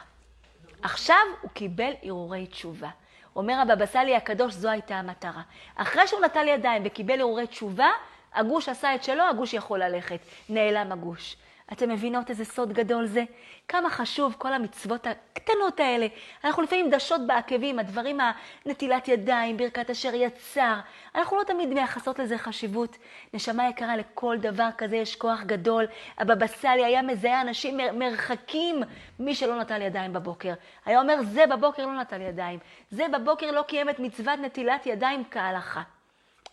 עכשיו הוא קיבל הרהורי תשובה. אומר הבבא סאלי הקדוש, זו הייתה המטרה. אחרי שהוא נטל ידיים וקיבל הרהורי תשובה, הגוש עשה את שלו, הגוש יכול ללכת. נעלם הגוש. אתם מבינות איזה סוד גדול זה? כמה חשוב כל המצוות הקטנות האלה. אנחנו לפעמים דשות בעקבים, הדברים, הנטילת ידיים, ברכת אשר יצר. אנחנו לא תמיד מייחסות לזה חשיבות. נשמה יקרה, לכל דבר כזה יש כוח גדול. הבבא סאלי היה מזהה אנשים מרחקים, מי שלא נטל ידיים בבוקר. היה אומר, זה בבוקר לא נטל ידיים. זה בבוקר לא קיים את מצוות נטילת ידיים כהלכה.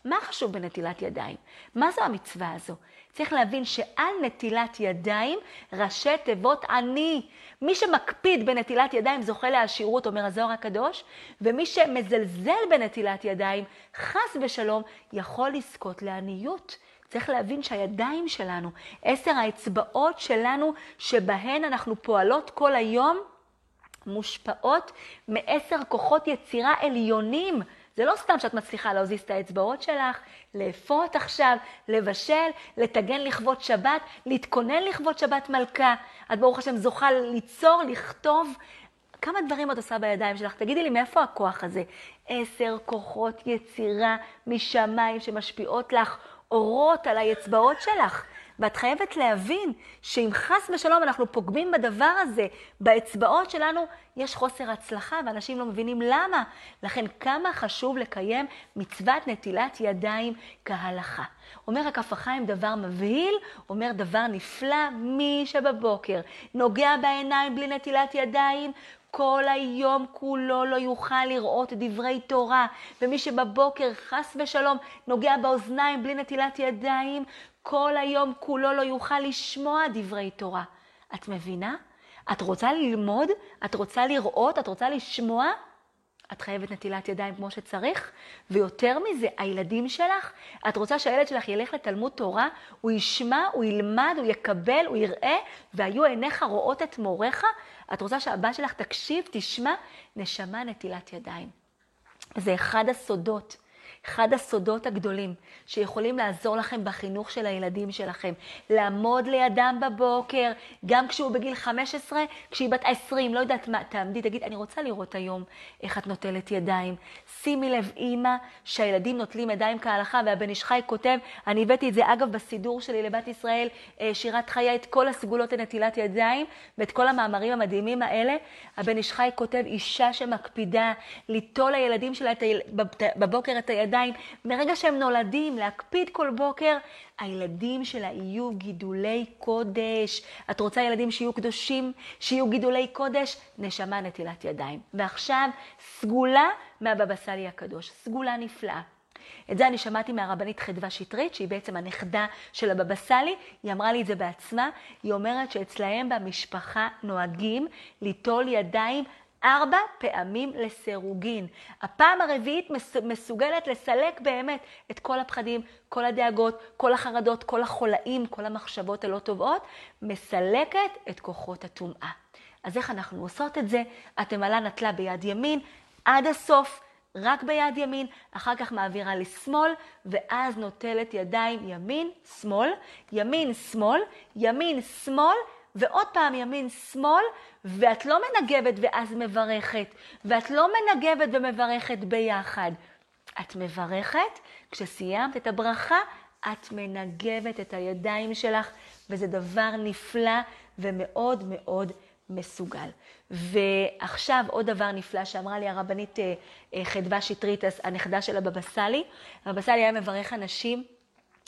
מה חשוב בנטילת ידיים? מה זו המצווה הזו? צריך להבין שעל נטילת ידיים ראשי תיבות אני. מי שמקפיד בנטילת ידיים זוכה לעשירות, אומר הזוהר הקדוש, ומי שמזלזל בנטילת ידיים, חס ושלום, יכול לזכות לעניות. צריך להבין שהידיים שלנו, עשר האצבעות שלנו, שבהן אנחנו פועלות כל היום, מושפעות מעשר כוחות יצירה עליונים. זה לא סתם שאת מצליחה להזיז את האצבעות שלך, לאפות עכשיו, לבשל, לטגן לכבוד שבת, להתכונן לכבוד שבת מלכה. את ברוך השם זוכה ליצור, לכתוב. כמה דברים את עושה בידיים שלך? תגידי לי, מאיפה הכוח הזה? עשר כוחות יצירה משמיים שמשפיעות לך אורות על האצבעות שלך. ואת חייבת להבין שאם חס ושלום אנחנו פוגמים בדבר הזה, באצבעות שלנו, יש חוסר הצלחה, ואנשים לא מבינים למה. לכן כמה חשוב לקיים מצוות נטילת ידיים כהלכה. אומר הכף החיים דבר מבהיל, אומר דבר נפלא, מי שבבוקר נוגע בעיניים בלי נטילת ידיים, כל היום כולו לא יוכל לראות דברי תורה. ומי שבבוקר, חס ושלום, נוגע באוזניים בלי נטילת ידיים, כל היום כולו לא יוכל לשמוע דברי תורה. את מבינה? את רוצה ללמוד? את רוצה לראות? את רוצה לשמוע? את חייבת נטילת ידיים כמו שצריך, ויותר מזה, הילדים שלך, את רוצה שהילד שלך ילך לתלמוד תורה, הוא ישמע, הוא ילמד, הוא יקבל, הוא יראה, והיו עיניך רואות את מוריך? את רוצה שהבת שלך תקשיב, תשמע? נשמה נטילת ידיים. זה אחד הסודות אחד הסודות הגדולים שיכולים לעזור לכם בחינוך של הילדים שלכם. לעמוד לידם בבוקר, גם כשהוא בגיל 15, כשהיא בת 20, לא יודעת מה, תעמדי, תגיד, אני רוצה לראות היום איך את נוטלת ידיים. שימי לב, אימא, שהילדים נוטלים ידיים כהלכה, והבן איש חי כותב, אני הבאתי את זה אגב בסידור שלי לבת ישראל, אה, שירת חיה, את כל הסגולות לנטילת ידיים, ואת כל המאמרים המדהימים האלה. הבן איש חי כותב, אישה שמקפידה ליטול לילדים שלה. בבוקר את הידיים. הידיים, מרגע שהם נולדים, להקפיד כל בוקר, הילדים שלה יהיו גידולי קודש. את רוצה ילדים שיהיו קדושים, שיהיו גידולי קודש? נשמה נטילת ידיים. ועכשיו, סגולה מהבבא סאלי הקדוש, סגולה נפלאה. את זה אני שמעתי מהרבנית חדווה שטרית, שהיא בעצם הנכדה של הבבא סאלי. היא אמרה לי את זה בעצמה. היא אומרת שאצלהם במשפחה נוהגים ליטול ידיים ארבע פעמים לסירוגין. הפעם הרביעית מסוגלת לסלק באמת את כל הפחדים, כל הדאגות, כל החרדות, כל החולאים, כל המחשבות הלא טובות, מסלקת את כוחות הטומאה. אז איך אנחנו עושות את זה? את ממלאה נטלה ביד ימין עד הסוף, רק ביד ימין, אחר כך מעבירה לשמאל, ואז נוטלת ידיים ימין, שמאל, ימין, שמאל, ימין, שמאל, ועוד פעם ימין-שמאל, ואת לא מנגבת ואז מברכת, ואת לא מנגבת ומברכת ביחד. את מברכת, כשסיימת את הברכה, את מנגבת את הידיים שלך, וזה דבר נפלא ומאוד מאוד מסוגל. ועכשיו עוד דבר נפלא שאמרה לי הרבנית אה, אה, חדווה שטרית, הנכדה של הבבא סאלי. הבבא סאלי היה מברך אנשים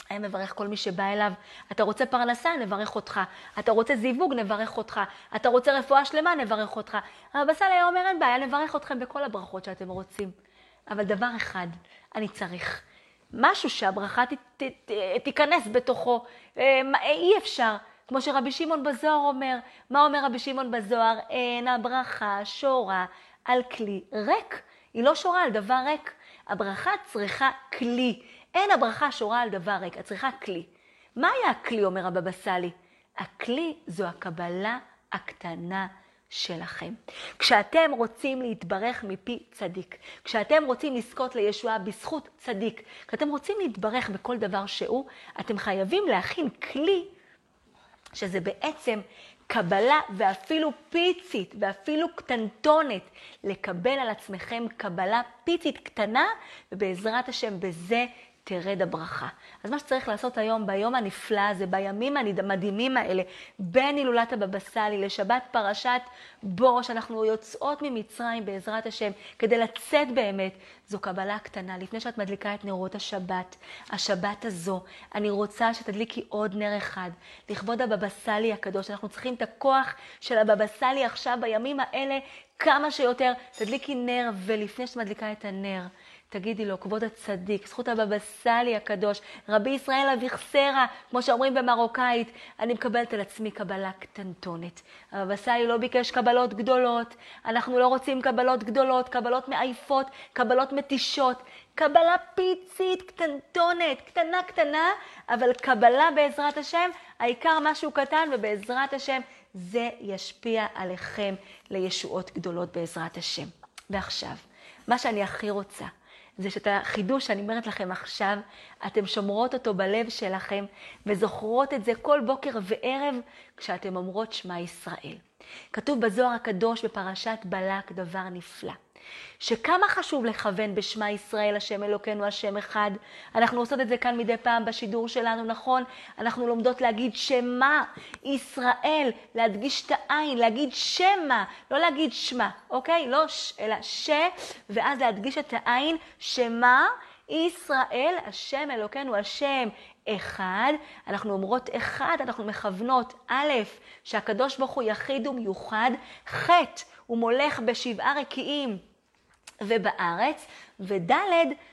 היה מברך כל מי שבא אליו. אתה רוצה פרנסה? נברך אותך. אתה רוצה זיווג? נברך אותך. אתה רוצה רפואה שלמה? נברך אותך. הבבא סאלי היה אומר, אין בעיה, נברך אתכם בכל הברכות שאתם רוצים. אבל דבר אחד, אני צריך. משהו שהברכה ת, ת, ת, תיכנס בתוכו. אה, אי אפשר. כמו שרבי שמעון בזוהר אומר. מה אומר רבי שמעון בזוהר? אין הברכה שורה על כלי ריק. היא לא שורה על דבר ריק. הברכה צריכה כלי. אין הברכה שורה על דבר ריק, את צריכה כלי. מה היה הכלי, אומר הבבא סאלי? הכלי זו הקבלה הקטנה שלכם. כשאתם רוצים להתברך מפי צדיק, כשאתם רוצים לזכות לישועה בזכות צדיק, כשאתם רוצים להתברך בכל דבר שהוא, אתם חייבים להכין כלי שזה בעצם קבלה ואפילו פיצית ואפילו קטנטונת, לקבל על עצמכם קבלה פיצית קטנה, ובעזרת השם בזה תרד הברכה. אז מה שצריך לעשות היום, ביום הנפלא הזה, בימים המדהימים האלה, בין הילולת הבבא סאלי לשבת פרשת בו, שאנחנו יוצאות ממצרים בעזרת השם, כדי לצאת באמת, זו קבלה קטנה. לפני שאת מדליקה את נרות השבת, השבת הזו, אני רוצה שתדליקי עוד נר אחד, לכבוד הבבא סאלי הקדוש. אנחנו צריכים את הכוח של הבבא סאלי עכשיו, בימים האלה, כמה שיותר. תדליקי נר, ולפני שאת מדליקה את הנר, תגידי לו, כבוד הצדיק, זכות הבבא סאלי הקדוש, רבי ישראל אביחסרה, כמו שאומרים במרוקאית, אני מקבלת על עצמי קבלה קטנטונת. הבבא סאלי לא ביקש קבלות גדולות, אנחנו לא רוצים קבלות גדולות, קבלות מעייפות, קבלות מתישות, קבלה פיצית, קטנטונת, קטנה קטנה, אבל קבלה בעזרת השם, העיקר משהו קטן, ובעזרת השם זה ישפיע עליכם לישועות גדולות בעזרת השם. ועכשיו, מה שאני הכי רוצה, זה שאת החידוש שאני אומרת לכם עכשיו, אתם שומרות אותו בלב שלכם וזוכרות את זה כל בוקר וערב כשאתם אומרות שמע ישראל. כתוב בזוהר הקדוש בפרשת בלק דבר נפלא. שכמה חשוב לכוון בשמע ישראל, השם אלוקינו, השם אחד. אנחנו עושות את זה כאן מדי פעם בשידור שלנו, נכון? אנחנו לומדות להגיד שמע ישראל, להדגיש את העין, להגיד שמע, לא להגיד שמע, אוקיי? לא ש, אלא ש, ואז להדגיש את העין, שמע ישראל, השם אלוקינו, השם אחד. אנחנו אומרות אחד, אנחנו מכוונות, א', שהקדוש ברוך הוא יחיד ומיוחד, ח', הוא מולך בשבעה רקיעים. ובארץ, וד'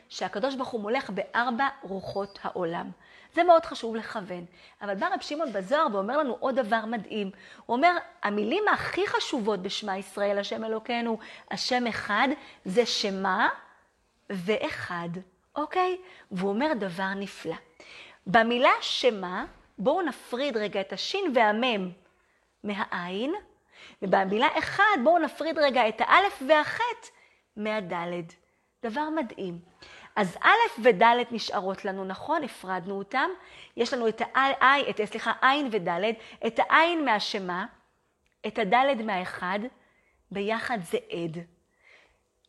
שהקדוש ברוך הוא מולך בארבע רוחות העולם. זה מאוד חשוב לכוון. אבל בא רב שמעון בזוהר ואומר לנו עוד דבר מדהים. הוא אומר, המילים הכי חשובות בשמע ישראל, השם אלוקינו, השם אחד, זה שמה ואחד, אוקיי? והוא אומר דבר נפלא. במילה שמה, בואו נפריד רגע את השין והמם מהעין, ובמילה אחד בואו נפריד רגע את האלף והחטא מהדלת. דבר מדהים. אז א' וד' נשארות לנו, נכון? הפרדנו אותם. יש לנו את העין, את, סליחה, עין וד', את העין מהשמה, את הד' מהאחד, ביחד זה עד.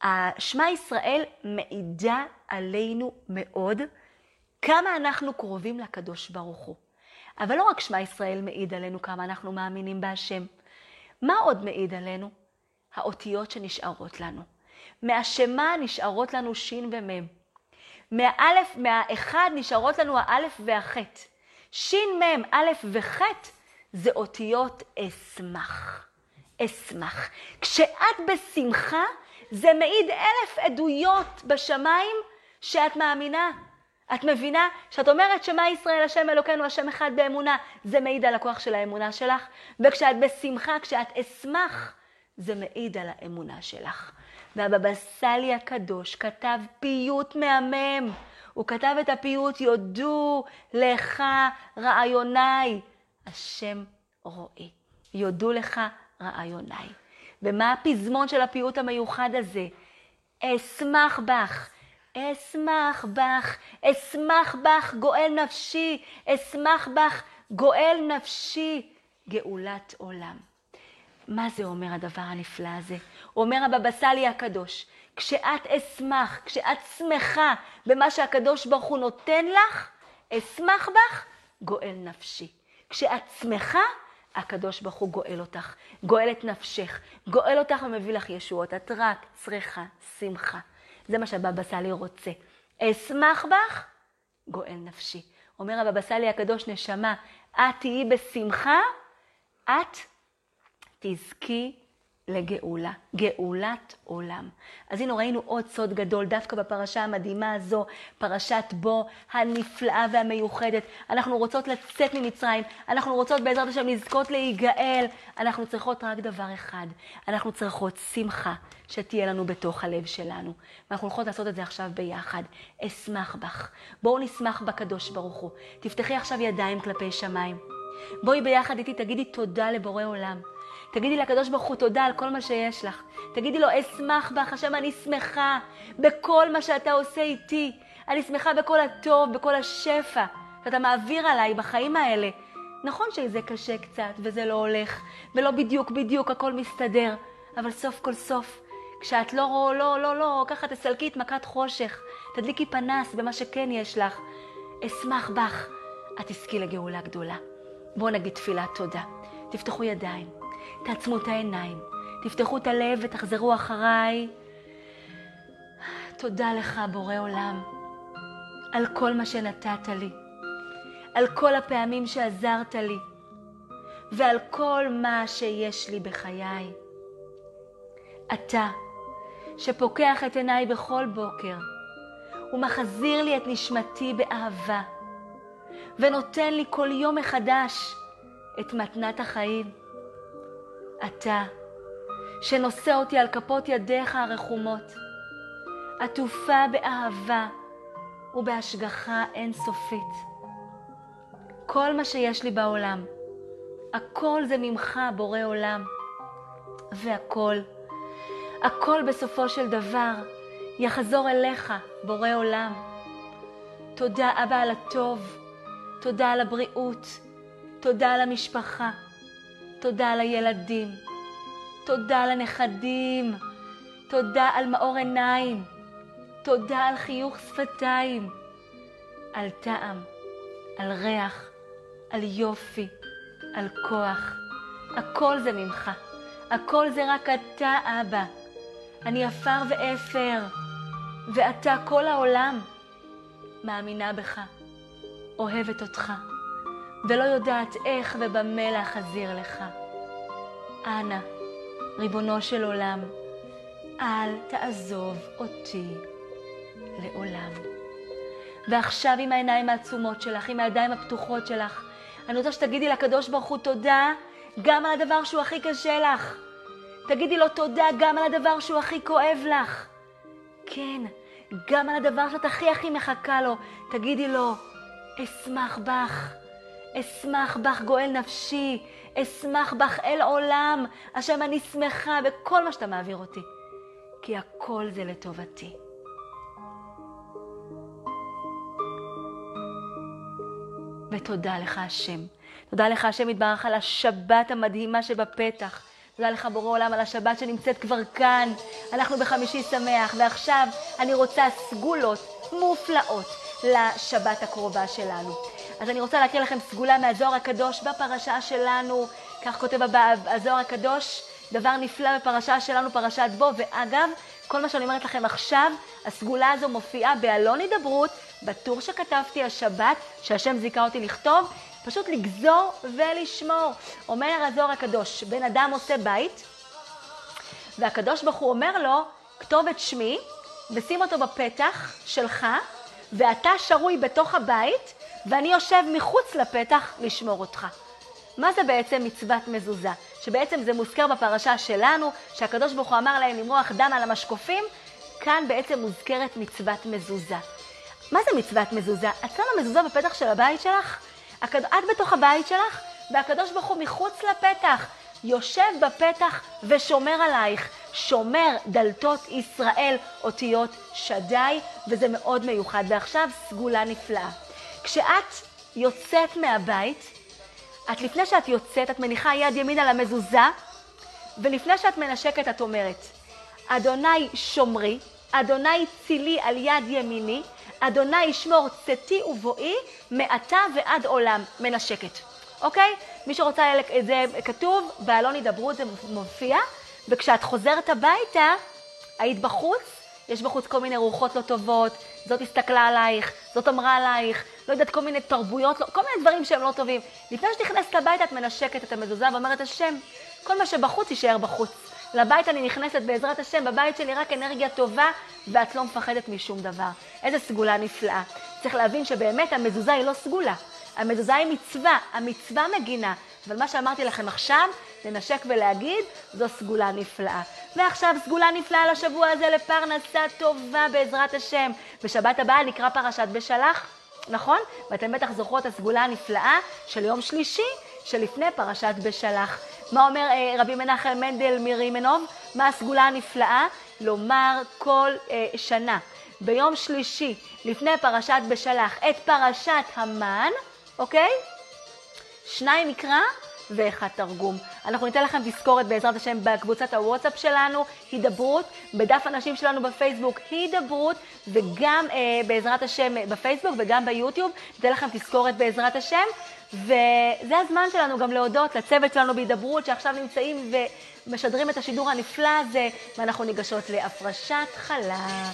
השמע ישראל מעידה עלינו מאוד כמה אנחנו קרובים לקדוש ברוך הוא. אבל לא רק שמע ישראל מעיד עלינו כמה אנחנו מאמינים בהשם. מה עוד מעיד עלינו? האותיות שנשארות לנו. מהשמה נשארות לנו שין ומם. מהאלף, מהאחד נשארות לנו האלף והחטא. שין, מם, א' וחטא זה אותיות אשמח. אשמח. כשאת בשמחה, זה מעיד אלף עדויות בשמיים שאת מאמינה. את מבינה? שאת אומרת שמה ישראל השם אלוקינו השם אחד באמונה, זה מעיד על הכוח של האמונה שלך. וכשאת בשמחה, כשאת אשמח, זה מעיד על האמונה שלך. והבבא סאלי הקדוש כתב פיוט מהמם. הוא כתב את הפיוט, יודו לך רעיוני, השם רואי. יודו לך רעיוני. ומה הפזמון של הפיוט המיוחד הזה? אשמח בך, אשמח בך, אשמח בך גואל נפשי, אשמח בך גואל נפשי, גאולת עולם. מה זה אומר הדבר הנפלא הזה? אומר הבבא סאלי הקדוש, כשאת אשמח, כשאת שמחה במה שהקדוש ברוך הוא נותן לך, אשמח בך, גואל נפשי. כשאת שמחה, הקדוש ברוך הוא גואל אותך, גואל את נפשך, גואל אותך ומביא לך ישועות. את רק צריכה שמחה. זה מה שהבבא סאלי רוצה. אשמח בך, גואל נפשי. אומר הבבא סאלי הקדוש, נשמה, את תהיי בשמחה, את תזכי לגאולה, גאולת עולם. אז הנה ראינו עוד סוד גדול דווקא בפרשה המדהימה הזו, פרשת בו הנפלאה והמיוחדת. אנחנו רוצות לצאת ממצרים, אנחנו רוצות בעזרת השם לזכות להיגאל. אנחנו צריכות רק דבר אחד, אנחנו צריכות שמחה שתהיה לנו בתוך הלב שלנו. ואנחנו הולכות לעשות את זה עכשיו ביחד. אשמח בך. בואו נשמח בקדוש ברוך הוא. תפתחי עכשיו ידיים כלפי שמיים. בואי ביחד איתי, תגידי תודה לבורא עולם. תגידי לקדוש ברוך הוא תודה על כל מה שיש לך. תגידי לו, אשמח בך, השם, אני שמחה בכל מה שאתה עושה איתי. אני שמחה בכל הטוב, בכל השפע שאתה מעביר עליי בחיים האלה. נכון שזה קשה קצת, וזה לא הולך, ולא בדיוק בדיוק הכל מסתדר, אבל סוף כל סוף, כשאת לא, לא, לא, לא, ככה תסלקי את מכת חושך, תדליקי פנס במה שכן יש לך. אשמח בך, את תזכי לגאולה גדולה. בואו נגיד תפילת תודה. תפתחו ידיים. תעצמו את העיניים, תפתחו את הלב ותחזרו אחריי. תודה לך, בורא עולם, על כל מה שנתת לי, על כל הפעמים שעזרת לי, ועל כל מה שיש לי בחיי. אתה, שפוקח את עיניי בכל בוקר, ומחזיר לי את נשמתי באהבה, ונותן לי כל יום מחדש את מתנת החיים. אתה, שנושא אותי על כפות ידיך הרחומות, עטופה באהבה ובהשגחה אינסופית. כל מה שיש לי בעולם, הכל זה ממך, בורא עולם. והכל, הכל בסופו של דבר יחזור אליך, בורא עולם. תודה, אבא, על הטוב, תודה על הבריאות, תודה על המשפחה. תודה על הילדים, תודה על הנכדים, תודה על מאור עיניים, תודה על חיוך שפתיים, על טעם, על ריח, על יופי, על כוח. הכל זה ממך, הכל זה רק אתה, אבא. אני עפר ואפר, ואתה כל העולם. מאמינה בך, אוהבת אותך. ולא יודעת איך ובמה להחזיר לך. אנא, ריבונו של עולם, אל תעזוב אותי לעולם. ועכשיו עם העיניים העצומות שלך, עם הידיים הפתוחות שלך, אני רוצה שתגידי לקדוש ברוך הוא תודה גם על הדבר שהוא הכי קשה לך. תגידי לו תודה גם על הדבר שהוא הכי כואב לך. כן, גם על הדבר שאת הכי הכי מחכה לו. תגידי לו, אשמח בך. אשמח בך גואל נפשי, אשמח בך אל עולם, השם אני שמחה בכל מה שאתה מעביר אותי, כי הכל זה לטובתי. ותודה לך השם. תודה לך השם יתברך על השבת המדהימה שבפתח. תודה לך בורא עולם על השבת שנמצאת כבר כאן. אנחנו בחמישי שמח, ועכשיו אני רוצה סגולות מופלאות לשבת הקרובה שלנו. אז אני רוצה להקריא לכם סגולה מהזוהר הקדוש בפרשה שלנו, כך כותב הזוהר הקדוש, דבר נפלא בפרשה שלנו, פרשת בו, ואגב, כל מה שאני אומרת לכם עכשיו, הסגולה הזו מופיעה בעלון הידברות, בטור שכתבתי השבת, שהשם זיכה אותי לכתוב, פשוט לגזור ולשמור. אומר הזוהר הקדוש, בן אדם עושה בית, והקדוש ברוך הוא אומר לו, כתוב את שמי, ושים אותו בפתח שלך, ואתה שרוי בתוך הבית, ואני יושב מחוץ לפתח לשמור אותך. מה זה בעצם מצוות מזוזה? שבעצם זה מוזכר בפרשה שלנו, שהקדוש ברוך הוא אמר להם למרוח דם על המשקופים, כאן בעצם מוזכרת מצוות מזוזה. מה זה מצוות מזוזה? את שמה מזוזה בפתח של הבית שלך? הקד... את בתוך הבית שלך, והקדוש ברוך הוא מחוץ לפתח. יושב בפתח ושומר עלייך, שומר דלתות ישראל, אותיות שדי, וזה מאוד מיוחד. ועכשיו סגולה נפלאה. כשאת יוצאת מהבית, את לפני שאת יוצאת, את מניחה יד ימין על המזוזה, ולפני שאת מנשקת את אומרת, אדוני שומרי, אדוני צילי על יד ימיני, אדוני ישמור צאתי ובואי מעתה ועד עולם. מנשקת. אוקיי? מי שרוצה, זה כתוב, בעלון הידברות זה מופיע, וכשאת חוזרת הביתה, היית בחוץ, יש בחוץ כל מיני רוחות לא טובות, זאת הסתכלה עלייך, זאת אמרה עלייך, לא יודעת, כל מיני תרבויות, לא, כל מיני דברים שהם לא טובים. לפני שאת נכנסת הביתה את מנשקת את המזוזה ואומרת, השם, כל מה שבחוץ יישאר בחוץ. לבית אני נכנסת בעזרת השם, בבית שלי רק אנרגיה טובה, ואת לא מפחדת משום דבר. איזה סגולה נפלאה. צריך להבין שבאמת המזוזה היא לא סגולה. המזוזה היא מצווה, המצווה מגינה. אבל מה שאמרתי לכם עכשיו, לנשק ולהגיד, זו סגולה נפלאה. ועכשיו סגולה נפלאה לשבוע הזה לפרנסה טובה בעזרת השם. בשבת הבאה נקרא פרשת בשלח, נכון? ואתם בטח זוכרות את הסגולה הנפלאה של יום שלישי שלפני פרשת בשלח. מה אומר אה, רבי מנחם מנדל מרימנוב? מה הסגולה הנפלאה? לומר כל אה, שנה, ביום שלישי, לפני פרשת בשלח, את פרשת המן, אוקיי? שניים מקרא ואחד תרגום. אנחנו ניתן לכם תזכורת בעזרת השם בקבוצת הוואטסאפ שלנו, הידברות, בדף הנשים שלנו בפייסבוק, הידברות, וגם אה, בעזרת השם בפייסבוק וגם ביוטיוב, ניתן לכם תזכורת בעזרת השם. וזה הזמן שלנו גם להודות לצוות שלנו בהידברות, שעכשיו נמצאים ומשדרים את השידור הנפלא הזה, ואנחנו ניגשות להפרשת חלה.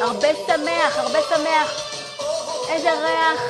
הרבה שמח, הרבה שמח. איזה ריח.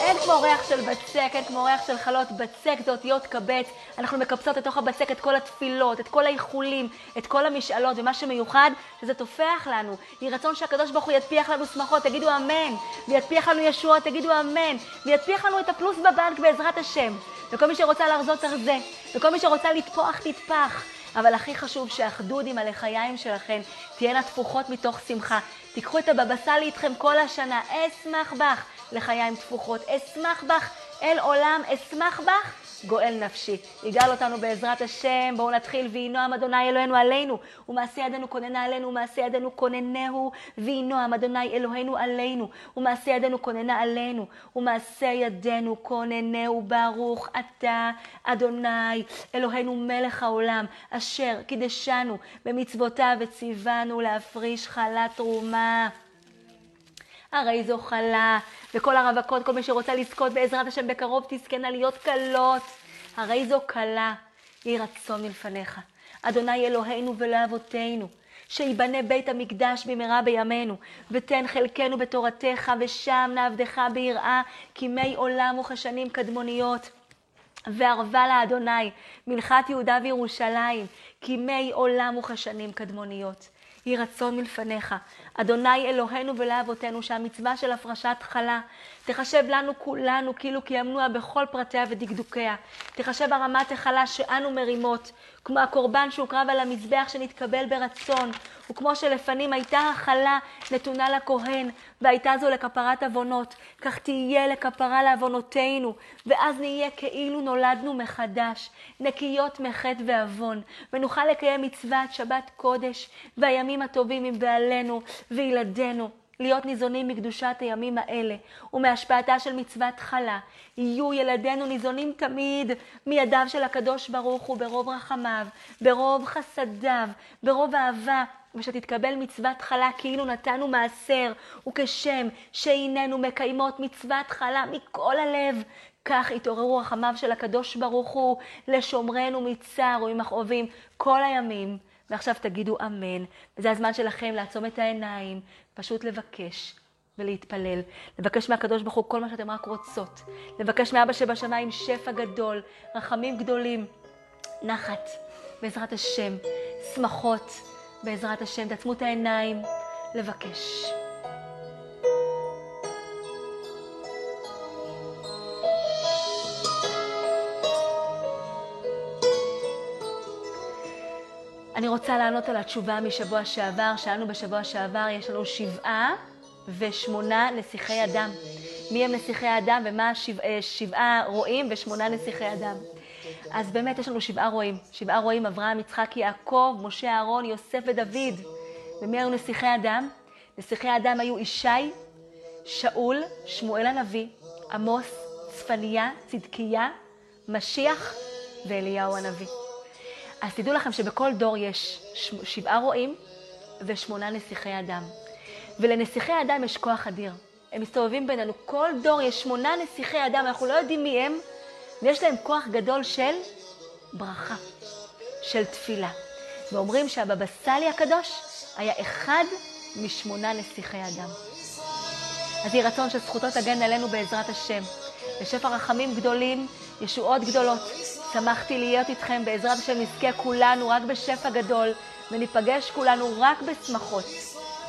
אין כמו ריח של בצק, אין כמו ריח של חלות. בצק זה אותיות קבץ. אנחנו מקבצות לתוך הבצק את כל התפילות, את כל האיחולים, את כל המשאלות, ומה שמיוחד, שזה טופח לנו. יהי רצון שהקדוש ברוך הוא יטפיח לנו שמחות, תגידו אמן. ויטפיח לנו ישועות, תגידו אמן. ויטפיח לנו את הפלוס בבנק בעזרת השם. וכל מי שרוצה להרזות תרזה. וכל מי שרוצה לטפוח, תטפח. אבל הכי חשוב שהאחדות עם הלחיים שלכם תהיינה תפוחות מתוך שמחה. תיקחו את הבבא סאלי איתכם כל השנה, אשמח בך. לחיים תפוחות, אשמח בך. אל עולם, אשמח בך גואל נפשי. יגאל אותנו בעזרת השם, בואו נתחיל, ויהי נועם אדוני אלוהינו עלינו, ומעשה ידינו כוננה עלינו, ומעשה ידינו כוננהו, ויהי נועם אדוני אלוהינו עלינו, ומעשה ידינו כוננה עלינו, ומעשה ידינו כוננהו ברוך אתה, אדוני, אלוהינו מלך העולם, אשר קידשנו במצוותיו וציוונו להפריש חלת תרומה. הרי זו חלה, וכל הרווקות, כל מי שרוצה לזכות בעזרת השם בקרוב, תזכנה להיות קלות. הרי זו קלה, יהי רצון מלפניך. אדוני אלוהינו ולאבותינו, שיבנה בית המקדש במהרה בימינו, ותן חלקנו בתורתך, ושם נעבדך ביראה, כי מי עולם וכשנים קדמוניות. וערבה לאדוני, מנחת יהודה וירושלים, כי מי עולם וכשנים קדמוניות. יהי רצון מלפניך, אדוני אלוהינו ולאבותינו, שהמצווה של הפרשת חלה תחשב לנו כולנו כאילו קיימנוה בכל פרטיה ודקדוקיה. תחשב הרמת החלה שאנו מרימות, כמו הקורבן שהוקרב על המזבח שנתקבל ברצון, וכמו שלפנים הייתה החלה נתונה לכהן, והייתה זו לכפרת עוונות, כך תהיה לכפרה לעוונותינו, ואז נהיה כאילו נולדנו מחדש, נקיות מחטא ועוון, ונוכל לקיים מצוות שבת קודש, והימים הטובים עם בעלינו וילדינו. להיות ניזונים מקדושת הימים האלה ומהשפעתה של מצוות חלה. יהיו ילדינו ניזונים תמיד מידיו של הקדוש ברוך הוא ברוב רחמיו, ברוב חסדיו, ברוב אהבה, ושתתקבל מצוות חלה כאילו נתנו מעשר, וכשם שהננו מקיימות מצוות חלה מכל הלב, כך יתעוררו רחמיו של הקדוש ברוך הוא לשומרנו מצער וממכאובים כל הימים. ועכשיו תגידו אמן. וזה הזמן שלכם לעצום את העיניים, פשוט לבקש ולהתפלל. לבקש מהקדוש ברוך הוא כל מה שאתם רק רוצות. לבקש מאבא שבשמיים שפע גדול, רחמים גדולים, נחת, בעזרת השם, שמחות, בעזרת השם, תעצמו את העיניים, לבקש. אני רוצה לענות על התשובה משבוע שעבר. שאלנו בשבוע שעבר, יש לנו שבעה ושמונה נסיכי אדם. מי הם נסיכי אדם ומה אה, שבעה, רואים ושמונה נסיכי אדם. אז באמת יש לנו שבעה רועים. שבעה רועים, אברהם, יצחק, יעקב, משה, אהרון, יוסף ודוד. ומי היו נסיכי אדם? נסיכי אדם היו ישי, שאול, שמואל הנביא, עמוס, צפניה, צדקיה, משיח ואליהו הנביא. אז תדעו לכם שבכל דור יש שבעה רועים ושמונה נסיכי אדם. ולנסיכי אדם יש כוח אדיר. הם מסתובבים בינינו. כל דור יש שמונה נסיכי אדם, אנחנו לא יודעים מי הם, ויש להם כוח גדול של ברכה, של תפילה. ואומרים שהבבא סאלי הקדוש היה אחד משמונה נסיכי אדם. אז יהי רצון שזכותו תגן עלינו בעזרת השם. לשפע רחמים גדולים, ישועות גדולות. שמחתי להיות איתכם, בעזרת השם נזכה כולנו רק בשפע גדול, וניפגש כולנו רק בשמחות.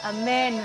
אמן.